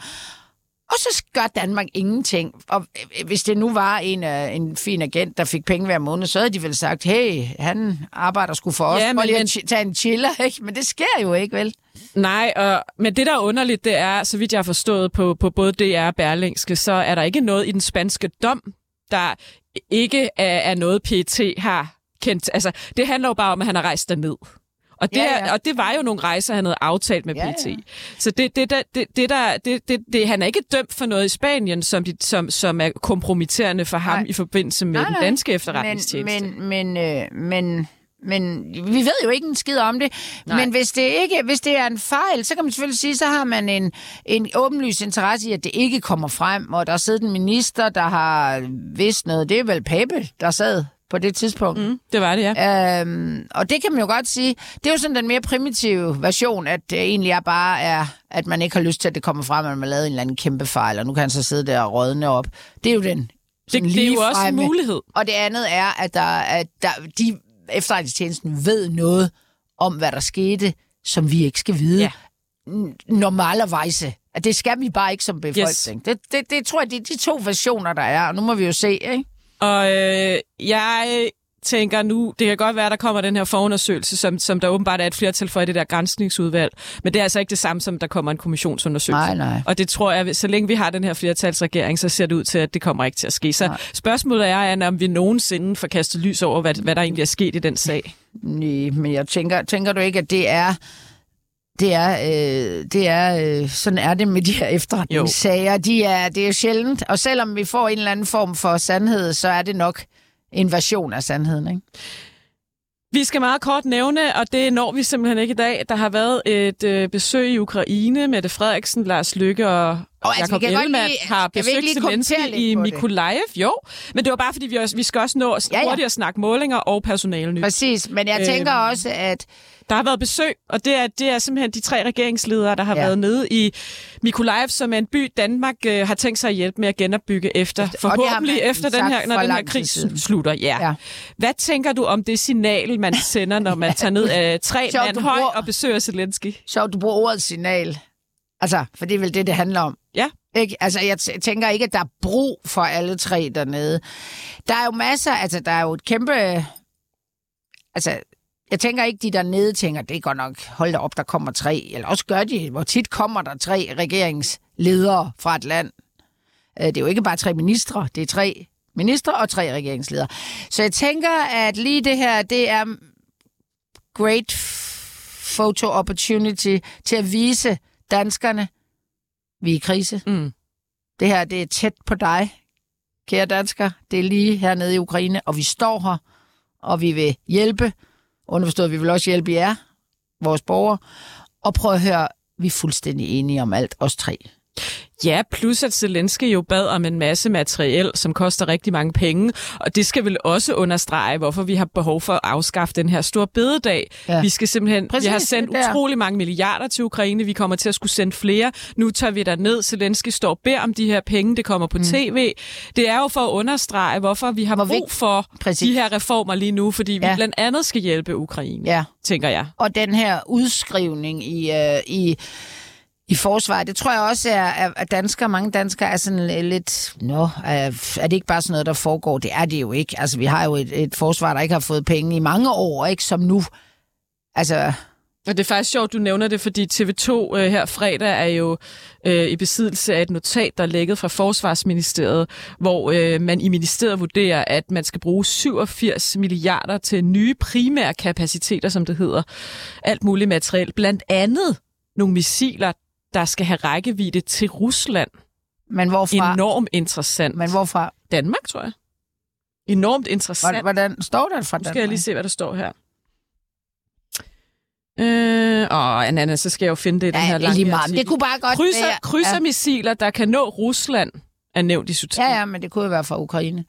Og så gør Danmark ingenting. Og øh, hvis det nu var en, uh, en fin agent, der fik penge hver måned, så havde de vel sagt, hey, han arbejder sgu for os. Ja, men- men, lige at tage en chiller, ikke? Men det sker jo ikke, vel? Nej, og, men det der er underligt, det er, så vidt jeg har forstået på, på både DR og Berlingske, så er der ikke noget i den spanske dom, der ikke er, er noget PET har kendt. Altså, det handler jo bare om, at han har rejst derned. Og det, Ja, ja, og det var jo nogle rejser, han havde aftalt med Ja, PT. ja. Så det, det, der- det, det, der, det, det, det, han er ikke dømt for noget i Spanien, som, de, som, som er kompromitterende for ham Nej. i forbindelse med Nej, den nej. danske efterretningstjeneste. Men, men, men, øh, men, men vi ved jo ikke en skid om det. Nej. Men hvis det, ikke, hvis det er en fejl, så kan man selvfølgelig sige, så har man en, en åbenlys interesse i, at det ikke kommer frem. Og der er siddet en minister, der har vidst noget. Det er vel Pape, der sad på det tidspunkt. Mm. Det var det, ja. Øhm, og det kan man jo godt sige, det er jo sådan den mere primitive version, at det egentlig er bare er, at man ikke har lyst til, at det kommer frem, at man har lavet en eller anden kæmpe fejl, og nu kan han så sidde der og rådne op. Det er jo den Det, det er jo også en mulighed. og det andet er, at, der, at der, de efterretningstjenesten ved noget om, hvad der skete, som vi ikke skal vide. Ja. N- Normalervejse. At det skal vi bare ikke som befolkning. Yes. Det, det, det tror jeg, det er de to versioner, der er. Og nu må vi jo se, ikke? Og øh, jeg tænker nu, det kan godt være, der kommer den her forundersøgelse, som, som der åbenbart er et flertal for i det der grænsningsudvalg. Men det er altså ikke det samme, som der kommer en kommissionsundersøgelse. Nej, nej. Og det tror jeg, så længe vi har den her flertalsregering, så ser det ud til, at det kommer ikke til at ske. Så Nej. spørgsmålet er, Anna, om vi nogensinde får kastet lys over, hvad, hvad der egentlig er sket i den sag. Nej, men jeg tænker, tænker du ikke, at det er... Det er, øh, det er øh, sådan er det med de her efterretningssager. De er, det er sjældent, og selvom vi får en eller anden form for sandhed, så er det nok en version af sandheden, ikke? Vi skal meget kort nævne, og det når vi simpelthen ikke i dag. Der har været et øh, besøg i Ukraine. Mette Frederiksen, Lars Lykke og Og altså, Jakob vi kan Ellemann lige- har besøgt Zelensky i? Mykolaiv. Jo, men det var bare, fordi vi, også, vi skal også nå Ja, ja, ja. hurtigt at snakke målinger og personale nyt. Præcis, men jeg Øhm. tænker også, at Der har været besøg, og det er, det er simpelthen de tre regeringsledere, der har Ja. været nede i Mykolaiv, som er en by, Danmark øh, har tænkt sig at hjælpe med at genopbygge efter. Forhåbentlig efter den her, når den her krig siden. slutter. Ja. Ja. Hvad tænker du om det signal, man sender, når man tager ned af tre Sjovt, mand høj og besøger Zelensky? sjovt, du bruger ordet signal. Altså, for det er vel det, det handler om. Ja. Ikke? Altså, jeg tænker ikke, at der er brug for alle tre dernede. Der er jo masser, altså, der er jo et kæmpe... Altså, jeg tænker ikke, de dernede tænker, det er godt nok, hold da op, der kommer tre. Eller også gør de, hvor tit kommer der tre regeringsledere fra et land. Øh, Det er jo ikke bare tre ministre, det er tre ministre og tre regeringsledere. Så jeg tænker, at lige det her, det er great photo opportunity til at vise danskerne, vi er i krise. Mm. Det her, det er tæt på dig, kære dansker. Det er lige hernede i Ukraine, og vi står her, og vi vil hjælpe. Underforstået, vi vil også hjælpe jer, vores borgere. Og prøv at høre, vi er fuldstændig enige om alt, os tre. Ja, plus at Zelensky jo bad om en masse materiel, som koster rigtig mange penge, og det skal vel også understrege, hvorfor vi har behov for at afskaffe den her store bededag. Ja. Vi skal simpelthen, Præcis, vi har sendt utrolig mange milliarder til Ukraine, vi kommer til at skulle sende flere. Nu tager vi der ned, Zelensky står og beder om de her penge, det kommer på mm. tv. Det er jo for at understrege, hvorfor vi har Hvor brug for Præcis. de her reformer lige nu, fordi vi Ja. blandt andet skal hjælpe Ukraine, Ja. tænker jeg. Og den her udskrivning i, øh, i, i forsvaret, det tror jeg også er, at danskere, mange danskere er sådan øh, lidt, nå, er, er det ikke bare sådan noget, der foregår? Det er det jo ikke. Altså, vi har jo et, et forsvar, der ikke har fået penge i mange år, ikke som nu. Altså, Og det er faktisk sjovt, du nævner det, fordi TV2 øh, her fredag er jo øh, i besiddelse af et notat, der er lægget fra Forsvarsministeriet, hvor øh, man i ministeriet vurderer, at man skal bruge 87 milliarder til nye primære kapaciteter, som det hedder. Alt muligt materiel. Blandt andet nogle missiler, der skal have rækkevidde til Rusland. men hvorfra? Enormt interessant. Men hvorfra? Danmark, tror jeg. Enormt interessant. Hvordan, står der fra Nu Danmark? skal jeg lige se, hvad der står her. Øh, åh, Anna, så skal jeg jo finde det i den her Ja, lange meget. Det kunne bare godt Krydser, være... krydsermissiler, der kan nå Rusland, er nævnt i Ja. subtitlen. ja, ja, men det kunne jo være fra Ukraine.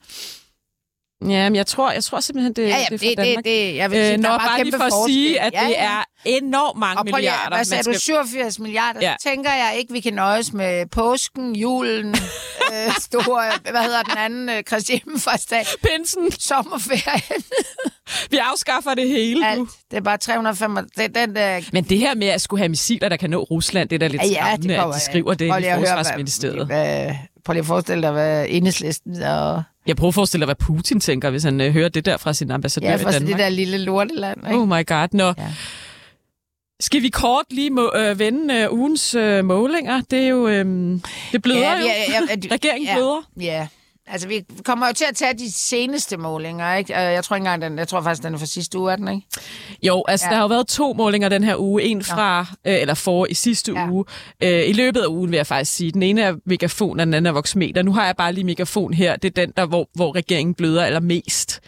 Ja men jeg tror, jeg tror simpelthen, det, Ja, ja, det er det, fra det, Danmark. det, jeg vil sige, øh, der når er bare, lige for at sige, at Ja, det ja. er enormt mange Og prøv milliarder. hvad sagde du, 87 milliarder? Ja. Så tænker jeg ikke, vi kan nøjes med påsken, julen, øh, store, hvad hedder den anden, øh, Kristi Himmelfartsdag, Pinsen, sommerferien, vi afskaffer det hele alt. nu. Det er bare 305, det, den der... Men det her med at skulle have missiler, der kan nå Rusland, det er da lidt Ja, ja, skræmmende, det at de jeg. skriver det i høre, hvad- Forsvarsministeriet. Hvad, prøv lige at forestille dig, hvad enhedslisten og... Jeg prøver at forestille dig, hvad Putin tænker, hvis han øh, hører det der fra sin ambassadør Ja, i fra Danmark. det der lille lorteland, ikke? Oh my god. Nå. Ja. Skal vi kort lige må, øh, vende øh, ugens øh, målinger? Det er jo... Øh, det bløder Ja, jo. ja, ja, ja, Regeringen ja. bløder. Ja, altså vi kommer jo til at tage de seneste målinger, ikke? Øh, Jeg tror ikke engang, den, jeg tror faktisk, den er fra sidste uge, er den, ikke? Jo, altså Ja. der har jo været to målinger den her uge. En fra, øh, eller for i sidste ja. uge. Øh, I løbet af ugen vil jeg faktisk sige. Den ene er megafon, og den anden er voksmeter. Nu har jeg bare lige megafon her. Det er den, der, hvor, hvor regeringen bløder allermest.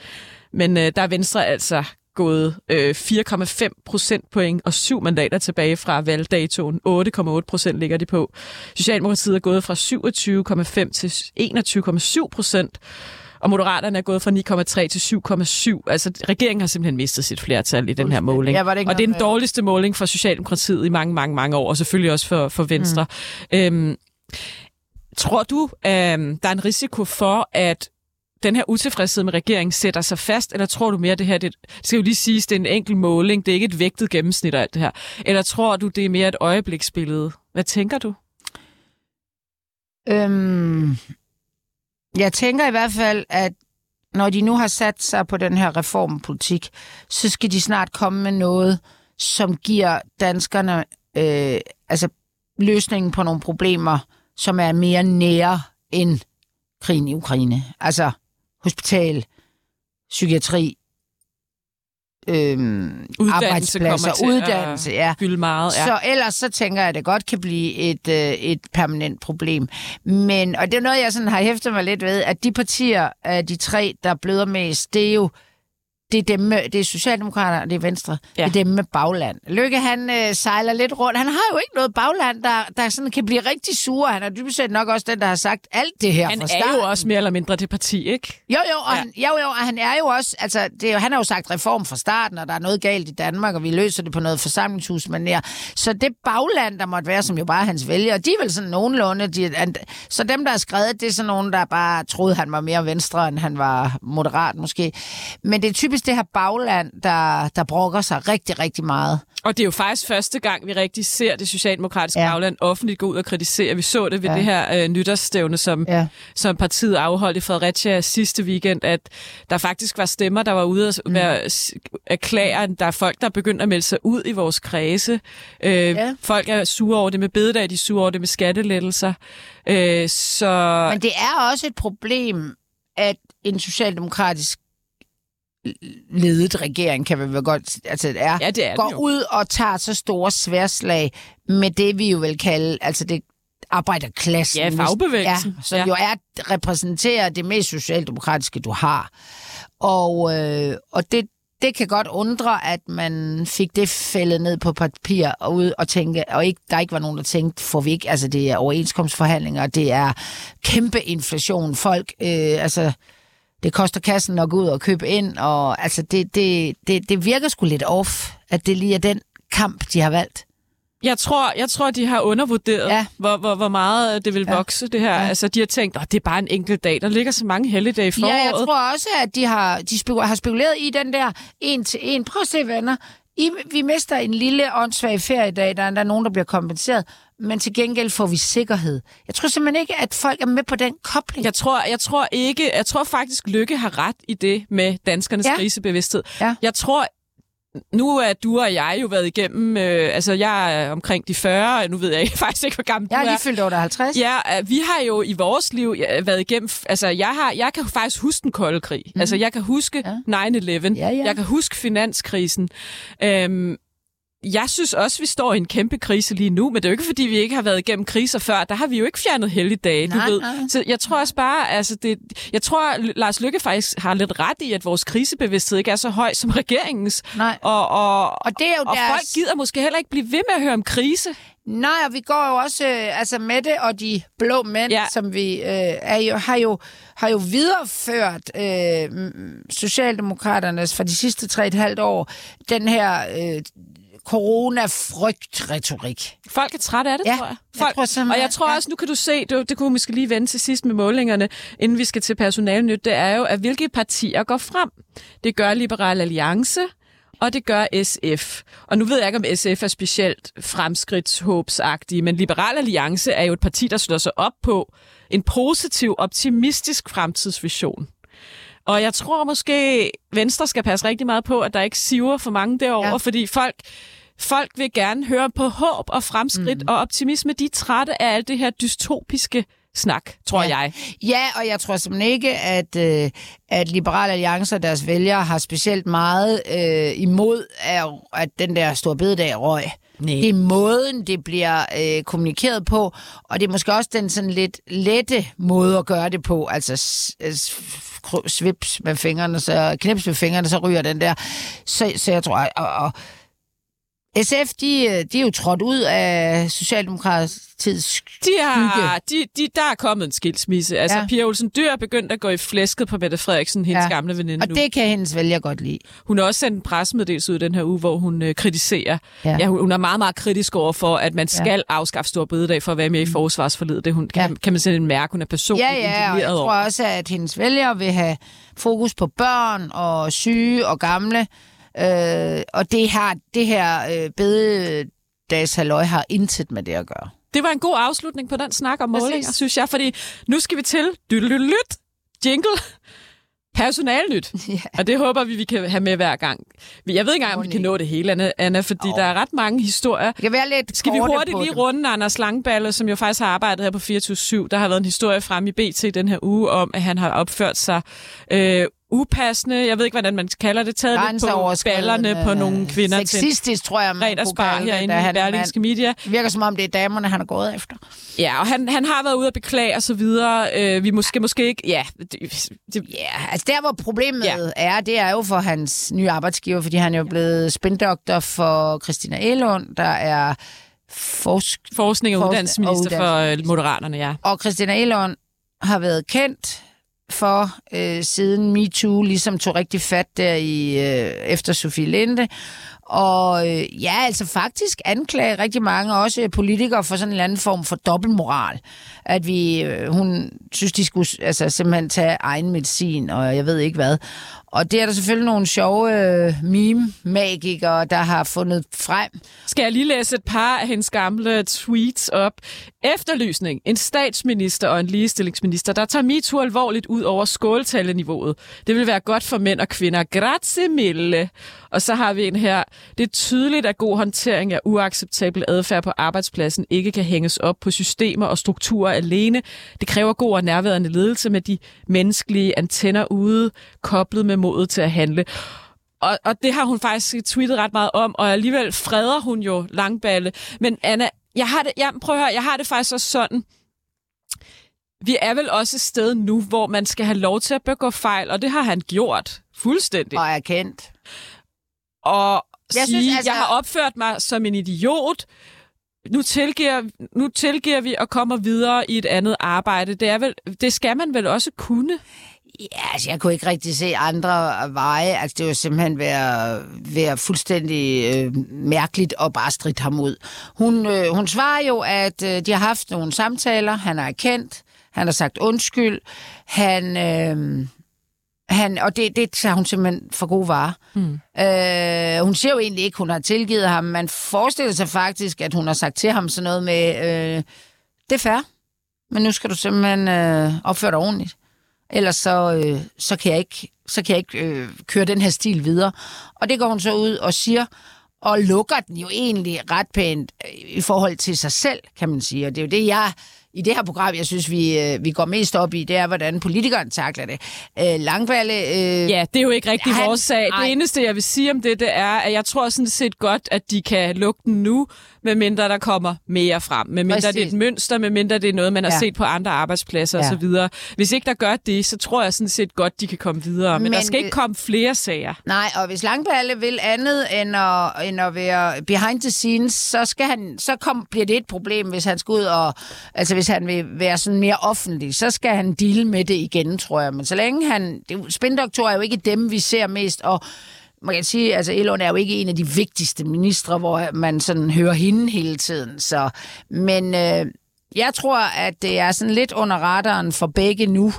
Men øh, der er Venstre altså gået øh, 4,5 procentpoint og syv mandater tilbage fra valgdatoen. 8,8 procent ligger de på. Socialdemokratiet er gået fra 27,5 til 21,7 procent. Og Moderaterne er gået fra 9,3 til 7,7. Altså, regeringen har simpelthen mistet sit flertal i den her måling. Ja, det og det er den dårligste måling for Socialdemokratiet i mange, mange, mange år, og selvfølgelig også for, for Venstre. Mm. Øhm, tror du, øhm, der er en risiko for, at den her utilfredshed med regeringen sætter sig fast, eller tror du mere, at det her, det, det skal jo lige siges, det er en enkelt måling, det er ikke et vægtet gennemsnit af alt det her. Eller tror du, det er mere et øjebliksbillede? Hvad tænker du? Øhm, jeg tænker i hvert fald, at når de nu har sat sig på den her reformpolitik, så skal de snart komme med noget, som giver danskerne øh, altså løsningen på nogle problemer, som er mere nære end krigen i Ukraine. Altså hospital, psykiatri, øhm, Uddannelse arbejdspladser, til uddannelse, ja. Meget, ja. Så ellers så tænker jeg, at det godt kan blive et, øh, et permanent problem. Men, og det er noget, jeg sådan har hæftet mig lidt ved, at de partier af de tre, der bløder mest, det er jo det er, dem med, det er Socialdemokraterne, og det er Venstre. Ja. Ja. Det er dem med bagland. Lykke, han øh, sejler lidt rundt. Han har jo ikke noget bagland, der, der sådan kan blive rigtig sur. Han er dybest set nok også den, der har sagt alt det her Han fra er starten. jo også mere eller mindre det parti, ikke? Jo, jo, og, Ja. ja. han, jo, jo, og han er jo også, altså, det er jo, han har jo sagt reform fra starten, og der er noget galt i Danmark, og vi løser det på noget forsamlingshusmanér. Så det bagland, der måtte være, som jo bare er hans vælgere, de er vel sådan nogenlunde. De, han- så dem, der har skrevet, det er sådan nogen, der bare troede, han var mere venstre, end han var moderat måske. Men det er typisk det her bagland, der, der brokker sig rigtig, rigtig meget. Og det er jo faktisk første gang, vi rigtig ser det socialdemokratiske Ja. bagland offentligt gå ud og kritisere. Vi så det ved Ja. det her øh, nytårsstævne, som, Ja. som partiet afholdt i Fredericia sidste weekend, at der faktisk var stemmer, der var ude være, s- erklære, at der er folk, der er begyndt at melde sig ud i vores kredse. Øh, Ja. Folk er sure over det med bededag, de er sure over det med skattelettelser. Øh, så Men det er også et problem, at en socialdemokratisk ledet regering, kan vi vel godt... Altså, er, Ja, det er går ud og tager så store sværslag med det, vi jo vil kalde... Altså, det arbejderklassen. Ja, fagbevægelsen. Ja, som ja. jo er, repræsenterer det mest socialdemokratiske, du har. Og, øh, og det, det kan godt undre, at man fik det fældet ned på papir og ud og tænke, og ikke, der ikke var nogen, der tænkte, får vi ikke, altså det er overenskomstforhandlinger, det er kæmpe inflation, folk, øh, altså det koster kassen at gå ud og købe ind, og altså det, det, det, det virker sgu lidt off, at det lige er den kamp, de har valgt. Jeg tror, jeg tror, de har undervurderet, ja. Hvor, hvor, hvor meget det vil Ja. vokse, det her. Ja. Altså, de har tænkt, at det er bare en enkelt dag. Der ligger så mange helligdage i foråret. Ja, jeg tror også, at de har, de spek- har spekuleret i den der en til en. Prøv at se, venner. I, vi mister en lille åndssvag feriedag, der er der er nogen, der bliver kompenseret, men til gengæld får vi sikkerhed. Jeg tror simpelthen ikke, at folk er med på den kobling. Jeg tror, jeg tror ikke, jeg tror faktisk, Lykke har ret i det med danskernes ja. Krisebevidsthed. Ja. Jeg tror, nu er du og jeg jo været igennem, øh, altså jeg er omkring de 40, nu ved jeg faktisk ikke, hvor gammel Jeg du er er. lige fyldt over 50. Ja, øh, vi har jo i vores liv ja, været igennem, altså jeg, har, jeg kan faktisk huske den kolde krig. Mm. Altså jeg kan huske ja. 9-11, Ja, ja. jeg kan huske finanskrisen. Øhm, jeg synes også, vi står i en kæmpe krise lige nu, men det er jo ikke, fordi vi ikke har været igennem kriser før. Der har vi jo ikke fjernet helligdage, du Nej, ved. nej. Så jeg tror også bare, altså det, jeg tror, Lars Lykke faktisk har lidt ret i, at vores krisebevidsthed ikke er så høj som regeringens. Nej. Og, og, Og det er jo og deres... folk gider måske heller ikke blive ved med at høre om krise. Nej, og vi går jo også, øh, altså Mette og de blå mænd, Ja. som vi øh, er jo, har, jo, har jo videreført øh, Socialdemokraternes for de sidste tre et halvt år, den her øh, corona-frygt-retorik. Folk er trætte af det, Ja, tror jeg. jeg Folk, tror simpelthen- og jeg tror også, nu kan du se, det, det kunne vi måske lige vende til sidst med målingerne, inden vi skal til personalnyt, det er jo, at hvilke partier går frem. Det gør Liberal Alliance, og det gør SF. Og nu ved jeg ikke, om SF er specielt fremskridtshåbsagtige, men Liberal Alliance er jo et parti, der slår sig op på en positiv, optimistisk fremtidsvision. Og jeg tror måske, Venstre skal passe rigtig meget på, at der ikke siver for mange derovre, ja. Ja. fordi folk, folk vil gerne høre på håb og fremskridt mm. og optimisme. De er trætte af alt det her dystopiske snak, tror ja. Jeg. Ja, og jeg tror simpelthen ikke, at, øh, at Liberale Alliance og deres vælgere har specielt meget øh, imod, at, at den der store bededag røg. Nej. Det er måden, det bliver øh, kommunikeret på, og det er måske også den sådan lidt lette måde at gøre det på. Altså svips med fingrene, så knips med fingrene, så ryger den der. Så, så jeg tror, og, og SF, de, de er jo trådt ud af Socialdemokratiets De har, de, de, der er kommet en skilsmisse. Altså, ja. Pia Olsen Dyr er begyndt at gå i flæsket på Mette Frederiksen, hendes ja. Gamle veninde Og nu. det kan hendes vælger godt lide. Hun har også sendt en pressemeddelelse ud den her uge, hvor hun øh, kritiserer. Ja. Ja. Hun, hun er meget, meget kritisk over for, at man skal ja. afskaffe stor bededag for at være med i forsvarsforledet. Det hun, kan, ja. Kan man sådan mærke, hun er personligt Ja, ja, og jeg tror over. også, at hendes vælgere vil have fokus på børn og syge og gamle. Øh, og det, har, det her øh, bededagshalløj har intet med det at gøre. Det var en god afslutning på den snak om målinger, synes jeg, fordi nu skal vi til lyt jingle. Personalnyt. Ja. Og det håber vi, vi kan have med hver gang. Jeg ved ikke engang, om vi kan nå det hele, Anna, fordi Jo. der er ret mange historier. Det kan være lidt Skal vi hurtigt lige dem. runde Anders Langballe, som jo faktisk har arbejdet her på 24 Der har været en historie frem i BT den her uge om, at han har opført sig øh, upassende. Jeg ved ikke, hvordan man kalder det. Taget lidt på ballerne på nogle kvinder til Sexistisk, tror jeg, man kunne kalde det, herinde i Berlingske Media. Det virker som om, det er damerne, han er gået efter. Ja, og han, han har været ude at beklage og så videre. Øh, vi måske måske ikke... Ja, det, det, Ja, altså der, hvor problemet Ja. er, det er jo for hans nye arbejdsgiver, fordi han er jo blevet spindoktor for Christina Elund, der er forsk forskning og uddannelsesminister og for øh, Moderaterne, ja. Og Christina Elund har været kendt for øh, siden MeToo, ligesom tog rigtig fat der i øh, efter Sofie Linde. Og øh, ja, altså faktisk anklage rigtig mange, også politikere, for sådan en eller anden form for dobbeltmoral. At vi, øh, hun synes, de skulle altså, simpelthen tage egen medicin, og jeg ved ikke hvad. Og det er der selvfølgelig nogle sjove øh, meme-magikere, der har fundet frem. Skal jeg lige læse et par af hendes gamle tweets op? Efterlysning. En statsminister og en ligestillingsminister, der tager MeToo alvorligt ud over skåltaleniveauet. Det vil være godt for mænd og kvinder. Grazie mille. Og så har vi en her. Det er tydeligt, at god håndtering af uacceptabel adfærd på arbejdspladsen ikke kan hænges op på systemer og strukturer alene. Det kræver god og nærværende ledelse med de menneskelige antenner ude, koblet med modet til at handle. Og, og det har hun faktisk tweetet ret meget om, og alligevel freder hun jo Langballe. Men Anna, jeg har det, jeg, prøv at høre, jeg har det faktisk også sådan, vi er vel også et sted nu, hvor man skal have lov til at begå fejl, og det har han gjort fuldstændig. Og er kendt. Og Jeg sige, synes, altså- jeg har opført mig som en idiot. Nu tilgiver, nu tilgiver vi og kommer videre i et andet arbejde. Det, er vel, det skal man vel også kunne? Ja, altså, jeg kunne ikke rigtig se andre veje. Altså, det var simpelthen være, være fuldstændig øh, mærkeligt at bare stride ham ud. Hun, øh, hun svarer jo, at øh, de har haft nogle samtaler. Han er erkendt. Han har sagt undskyld. Han... Øh, han, og det, det tager hun simpelthen for god varer. Mm. Øh, hun siger jo egentlig ikke, hun har tilgivet ham. Man forestiller sig faktisk, at hun har sagt til ham sådan noget med, øh, det er fair, men nu skal du simpelthen øh, opføre dig ordentligt. Ellers så, øh, så kan jeg ikke, så kan jeg ikke øh, køre den her stil videre. Og det går hun så ud og siger, og lukker den jo egentlig ret pænt øh, i forhold til sig selv, kan man sige. Og det er jo det, jeg i det her program, jeg synes, vi, øh, vi går mest op i, det er, hvordan politikeren takler det. Øh, Langballe... Øh, Ja, det er jo ikke rigtig Han- vores sag. nej. Det eneste, jeg vil sige om det, det er, at jeg tror sådan set godt, at de kan lukke den nu, medmindre der kommer mere frem. Medmindre Præcis. det er et mønster, medmindre det er noget, man har Ja. set på andre arbejdspladser Ja. osv. Hvis ikke der gør det, så tror jeg sådan set godt, de kan komme videre. Men, Men der skal ikke det- komme flere sager. Nej, og hvis Langballe vil andet end at, end at være behind the scenes, så, skal han, så kom, bliver det et problem, hvis han skal ud og... Altså, hvis han vil være sådan mere offentlig, så skal han deal med det igen, tror jeg. Men så længe han... Spindoktorer er jo ikke dem, vi ser mest, og man kan sige, altså Elon er jo ikke en af de vigtigste ministre, hvor man sådan hører hende hele tiden. Så, men øh, jeg tror, at det er sådan lidt under radaren for begge nu,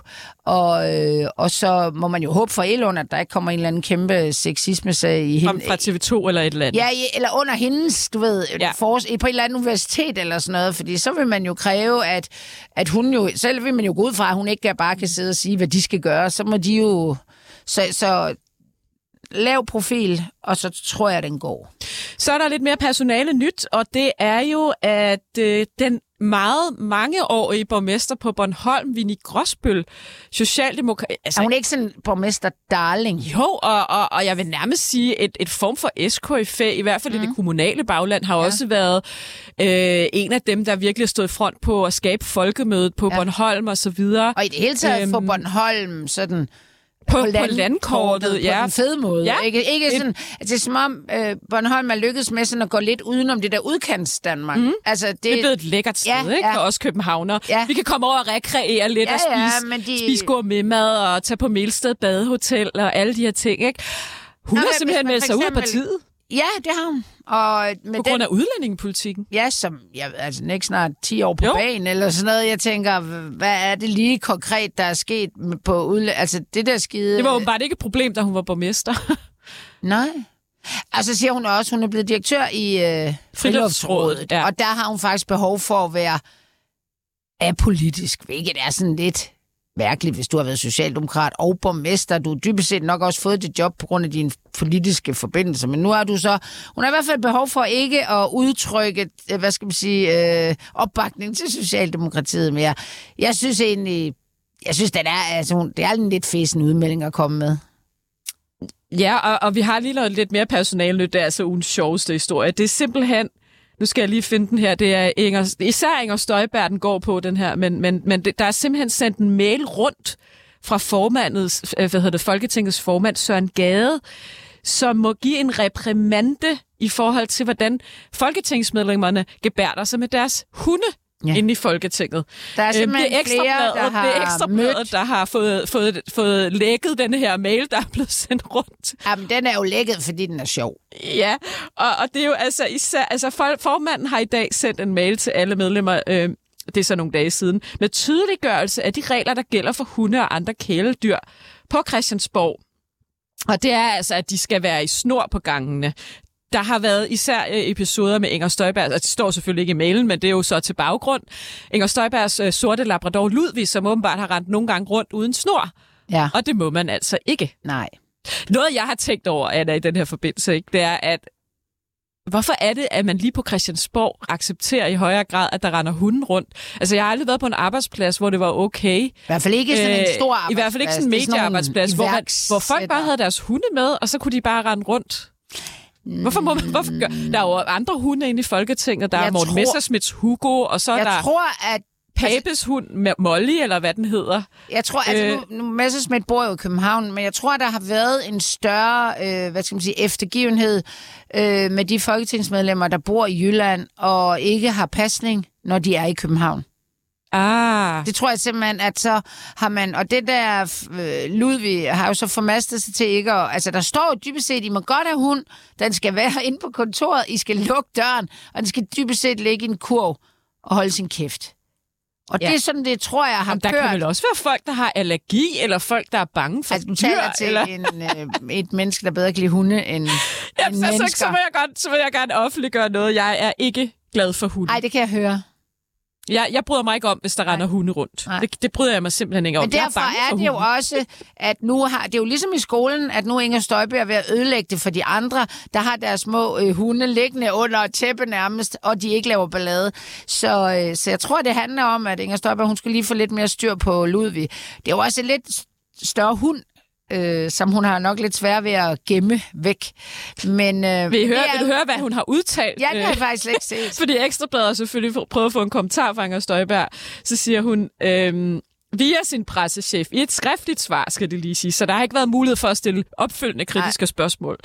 og, øh, og så må man jo håbe for Elund, at der ikke kommer en eller anden kæmpe sexisme-sag i hende. fra TV2 eller et eller andet. Ja, eller under hendes, du ved, ja. for, på et eller andet universitet eller sådan noget, fordi så vil man jo kræve, at, at hun jo, selv vil man jo gå ud fra, at hun ikke bare kan sidde og sige, hvad de skal gøre, så må de jo, så, så lav profil, og så tror jeg, den går. Så er der lidt mere personale nyt, og det er jo, at øh, den meget mangeårige borgmester på Bornholm, Vinnie Gråsbøl, socialdemokrat... Altså, Er hun ikke sådan borgmester darling? Jo, og, og, og jeg vil nærmest sige, et, et form for SKFA, i hvert fald mm. i det kommunale bagland, har ja. også været øh, en af dem, der virkelig har stået i front på at skabe folkemødet på ja. Bornholm og så videre. Og i det hele taget Øhm, for Bornholm sådan på, på, landkortet, på ja. den fede måde. Ja. Ikke, ikke Et- sådan, altså, det er som om øh, Bornholm er lykkedes med sådan at gå lidt udenom det der udkants Danmark. Mm. Altså, det, Det er blevet et lækkert sted, Ja, ikke? ja. For os københavner. Ja. Vi kan komme over og rekreere lidt Ja, og ja, spise, men de- spise gourmetmad og tage på Melsted Badehotel og alle de her ting, ikke? Hun Nå, har simpelthen meldt sig ud af partiet Ja, det har hun. Og med på den, grund af udlændingepolitikken. Ja, som jeg, altså ikke snart 10 år på Jo. banen eller sådan noget. Jeg tænker, hvad er det lige konkret, der er sket på udlæ... Altså det der skide... Det var åbenbart ikke et problem, da hun var borgmester. Nej. Altså siger hun også, hun er blevet direktør i øh, Friluftsrådet. ja. Og der har hun faktisk behov for at være apolitisk, hvilket er sådan lidt mærkeligt, hvis du har været socialdemokrat og borgmester. Du har dybest set nok også fået det job på grund af dine politiske forbindelser. Men nu har du så... Hun har i hvert fald behov for ikke at udtrykke, øh, hvad skal man sige, øh, opbakning til Socialdemokratiet mere. Jeg synes egentlig... Jeg synes, det er, altså, det er en lidt fæsen udmelding at komme med. Ja, og, og vi har lige noget lidt mere personale nyt. Det er altså ugens sjoveste historie. Det er simpelthen... Nu skal jeg lige finde den her. Det er Inger, især Inger Støjberg, den går på den her. Men, men, men der er simpelthen sendt en mail rundt fra formandets, øh, hvad hedder det, Folketingets formand Søren Gade, som må give en reprimande i forhold til, hvordan folketingsmedlemmerne gebærder sig med deres hunde Ja. inde i Folketinget. Der er Øhm, simpelthen det er flere, Ekstrabladet, der har det er Ekstrabladet, mødt- der har fået, fået, fået lækket denne her mail, der er blevet sendt rundt. Jamen, den er jo lækket, fordi den er sjov. Ja, og, og det er jo altså især, altså for, formanden har i dag sendt en mail til alle medlemmer, øh, det er så nogle dage siden, med tydeliggørelse af de regler, der gælder for hunde og andre kæledyr på Christiansborg. Og det er altså, at de skal være i snor på gangene. Der har været især øh, episoder med Inger Støjberg, altså det står selvfølgelig ikke i mailen, men det er jo så til baggrund. Inger Støjbergs øh, sorte labrador Ludvig, som åbenbart har rendt nogle gange rundt uden snor. Ja. Og det må man altså ikke. Nej. Noget, jeg har tænkt over, Anna, i den her forbindelse, ikke, det er, at Hvorfor er det, at man lige på Christiansborg accepterer i højere grad, at der render hunden rundt? Altså, jeg har aldrig været på en arbejdsplads, hvor det var okay. I hvert fald ikke sådan en stor arbejdsplads. Øh, I hvert fald ikke sådan en mediearbejdsplads, hvor, man, hvor folk bare havde deres hunde med, og så kunne de bare rende rundt. Hvorfor må man, hvorfor gør? Der er jo andre hunde inde i Folketinget. Der er Jeg Morten tror- Messersmiths Hugo, og så er Jeg der tror, at Papes hund Molly, eller hvad den hedder. Jeg tror, altså Øh. nu, nu Messerschmidt bor jo i København, men jeg tror, der har været en større, øh, hvad skal man sige, eftergivenhed øh, med de folketingsmedlemmer, der bor i Jylland og ikke har pasning, når de er i København. Ah, Det tror jeg simpelthen, at så har man... Og det der øh, Ludvig har jo så formastet sig til ikke at... Altså, der står jo dybest set, I må godt have hund. Den skal være inde på kontoret. I skal lukke døren. Og den skal dybest set ligge i en kurv og holde sin kæft. Og Ja. det er sådan, det tror jeg har Jamen, der kørt. kan vel også være folk, der har allergi, eller folk, der er bange for Altså, du dyr. taler til eller... en, øh, et menneske, der bedre kan lide hunde end, Jamen, end så, så, mennesker. så, vil jeg godt, så vil jeg gerne offentliggøre noget. Jeg er ikke glad for hunde. Ej, det kan jeg høre. Jeg, jeg bryder mig ikke om, hvis der render hunde rundt. Nej. Det, det bryder jeg mig simpelthen ikke om. Men Jeg derfor bange er for det jo også, at nu har... Det er jo ligesom i skolen, at nu er Inger Støjberg ved at ødelægge det for de andre, der har deres små øh, hunde liggende under tæppe nærmest, og de ikke laver ballade. Så, øh, så jeg tror, det handler om, at Inger Støjberg, hun skal lige få lidt mere styr på Ludvig. Det er jo også en lidt større hund, øh, som hun har nok lidt svært ved at gemme væk. Men, øh, Vil, I høre, er- vil du høre, hvad hun har udtalt? Ja, det har Øh, jeg faktisk slet ikke set. Fordi Ekstrabladet har selvfølgelig prøvet at få en kommentar fra Inger Støjberg. Så siger hun, øhm, via sin pressechef, i et skriftligt svar, skal det lige sige, så der har ikke været mulighed for at stille opfølgende kritiske Ej. spørgsmål.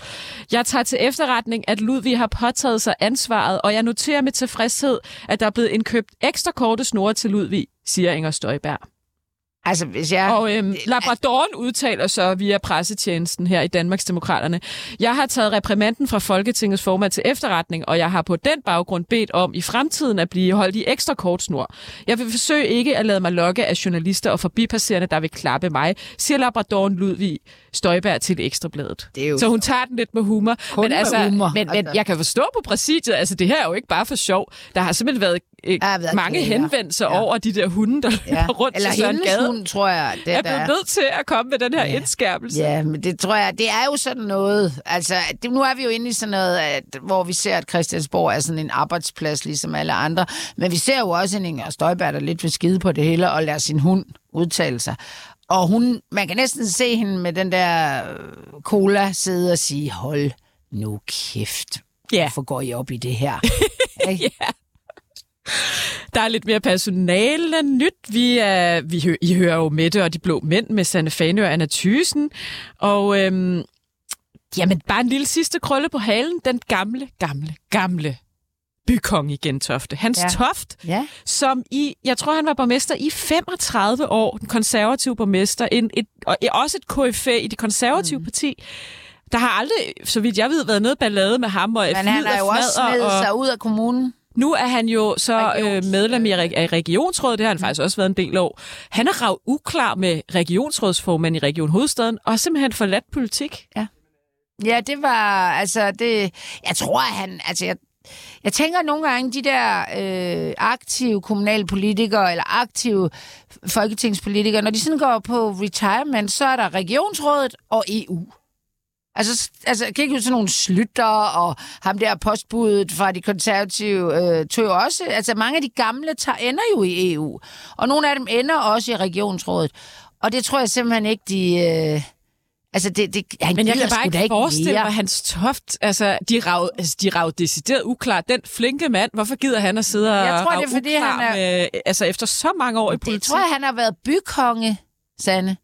Jeg tager til efterretning, at Ludvig har påtaget sig ansvaret, og jeg noterer med tilfredshed, at der er blevet indkøbt ekstra korte snore til Ludvig, siger Inger Støjberg. Altså, hvis jeg... Og øhm, Labradoren udtaler så via pressetjenesten her i Danmarksdemokraterne. Jeg har taget reprimanden fra Folketingets formand til efterretning, og jeg har på den baggrund bedt om i fremtiden at blive holdt i ekstra kort snor. Jeg vil forsøge ikke at lade mig lokke af journalister og forbipasserende, der vil klappe mig, siger Labradoren Ludvig Støjberg til Ekstrabladet. Det er jo Så hun tager den lidt med humor. Kun men med altså, humor, Men, men altså. jeg kan forstå på præsidiet, altså det her er jo ikke bare for sjov. Der har simpelthen været, øh, været mange klager. henvendelser Ja. over de der hunde, der ja. løber rundt Eller til Søren Gade hund, tror jeg. Det, er der blevet nødt til at komme med den her ja. indskærpelse. Ja, men det tror jeg, det er jo sådan noget, altså det, nu er vi jo inde i sådan noget, at, hvor vi ser, at Christiansborg er sådan en arbejdsplads, ligesom alle andre, men vi ser jo også en Inger Støjberg, der lidt vil skide på det hele, og lader sin hund udtale sig. Og hun, man kan næsten se hende med den der øh, cola sidde og sige, hold nu kæft, Ja. hvorfor går I op i det her? Ikke? Der er lidt mere personale nyt. Vi er, vi hø, I hører jo Mette og de blå mænd med Sanne Fanø og Anna Thysen. Og øhm, jamen, bare en lille sidste krølle på halen. Den gamle, gamle, gamle bykong i Gentofte. Hans Ja. Toft, Ja. som i, jeg tror han var borgmester i 35 år, den konservative borgmester, en, et, og også et KFA i det konservative mm. parti. Der har aldrig, så vidt jeg ved, været noget ballade med ham og Men han har jo også snedet og, sig ud af kommunen. Nu er han jo så Regions- øh, medlem i reg- af regionsrådet, det har han faktisk også været en del år. Han er rav uklar med regionsrådsformand i Region Hovedstaden, og har simpelthen forladt politik. Ja, det var, altså, det, jeg tror, han, altså, jeg, jeg tænker nogle gange, de der øh, aktive kommunale politikere, eller aktive folketingspolitikere, når de sådan går på retirement, så er der regionsrådet og EU. Altså, altså kan ikke sådan nogle slytter, og ham der postbuddet fra de konservative øh, tog også, altså mange af de gamle tager, ender jo i EU, og nogle af dem ender også i regionsrådet. Og det tror jeg simpelthen ikke, de... Øh, altså, det, det, han Men jeg kan bare ikke forestille mere. mig, hans toft, altså, de rav, altså, de rav decideret uklart. Den flinke mand, hvorfor gider han at sidde og Jeg tror, det er, fordi uklar han er- med, altså, efter så mange år i politik? Det tror jeg, han har været bykonge, Sanne.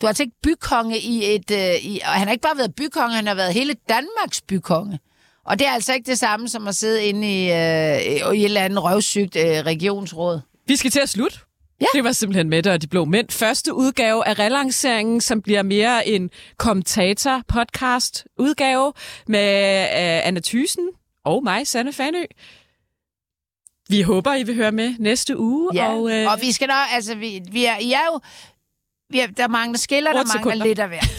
Du har altså ikke bykonge i et... Øh, i, og han har ikke bare været bykonge, han har været hele Danmarks bykonge. Og det er altså ikke det samme som at sidde inde i, øh, i et eller andet røvsygt øh, regionsråd. Vi skal til at slutte. Ja. Det var simpelthen Mette og de blå mænd. Første udgave af relanceringen, som bliver mere en kommentator-podcast-udgave med øh, Anna Thysen og mig, Sanne Fanø. Vi håber, I vil høre med næste uge. Ja. Og, Og, øh, og vi skal nok... Altså, vi, vi er, I er jo... Ja, der mangler skiller, der mangler lidt af hvert.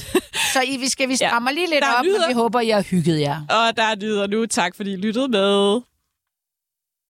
Så I, vi skal vi strammer lige lidt Der er op, og vi håber, I har hygget jer. Og der er nyheder nu. Tak fordi I lyttede med.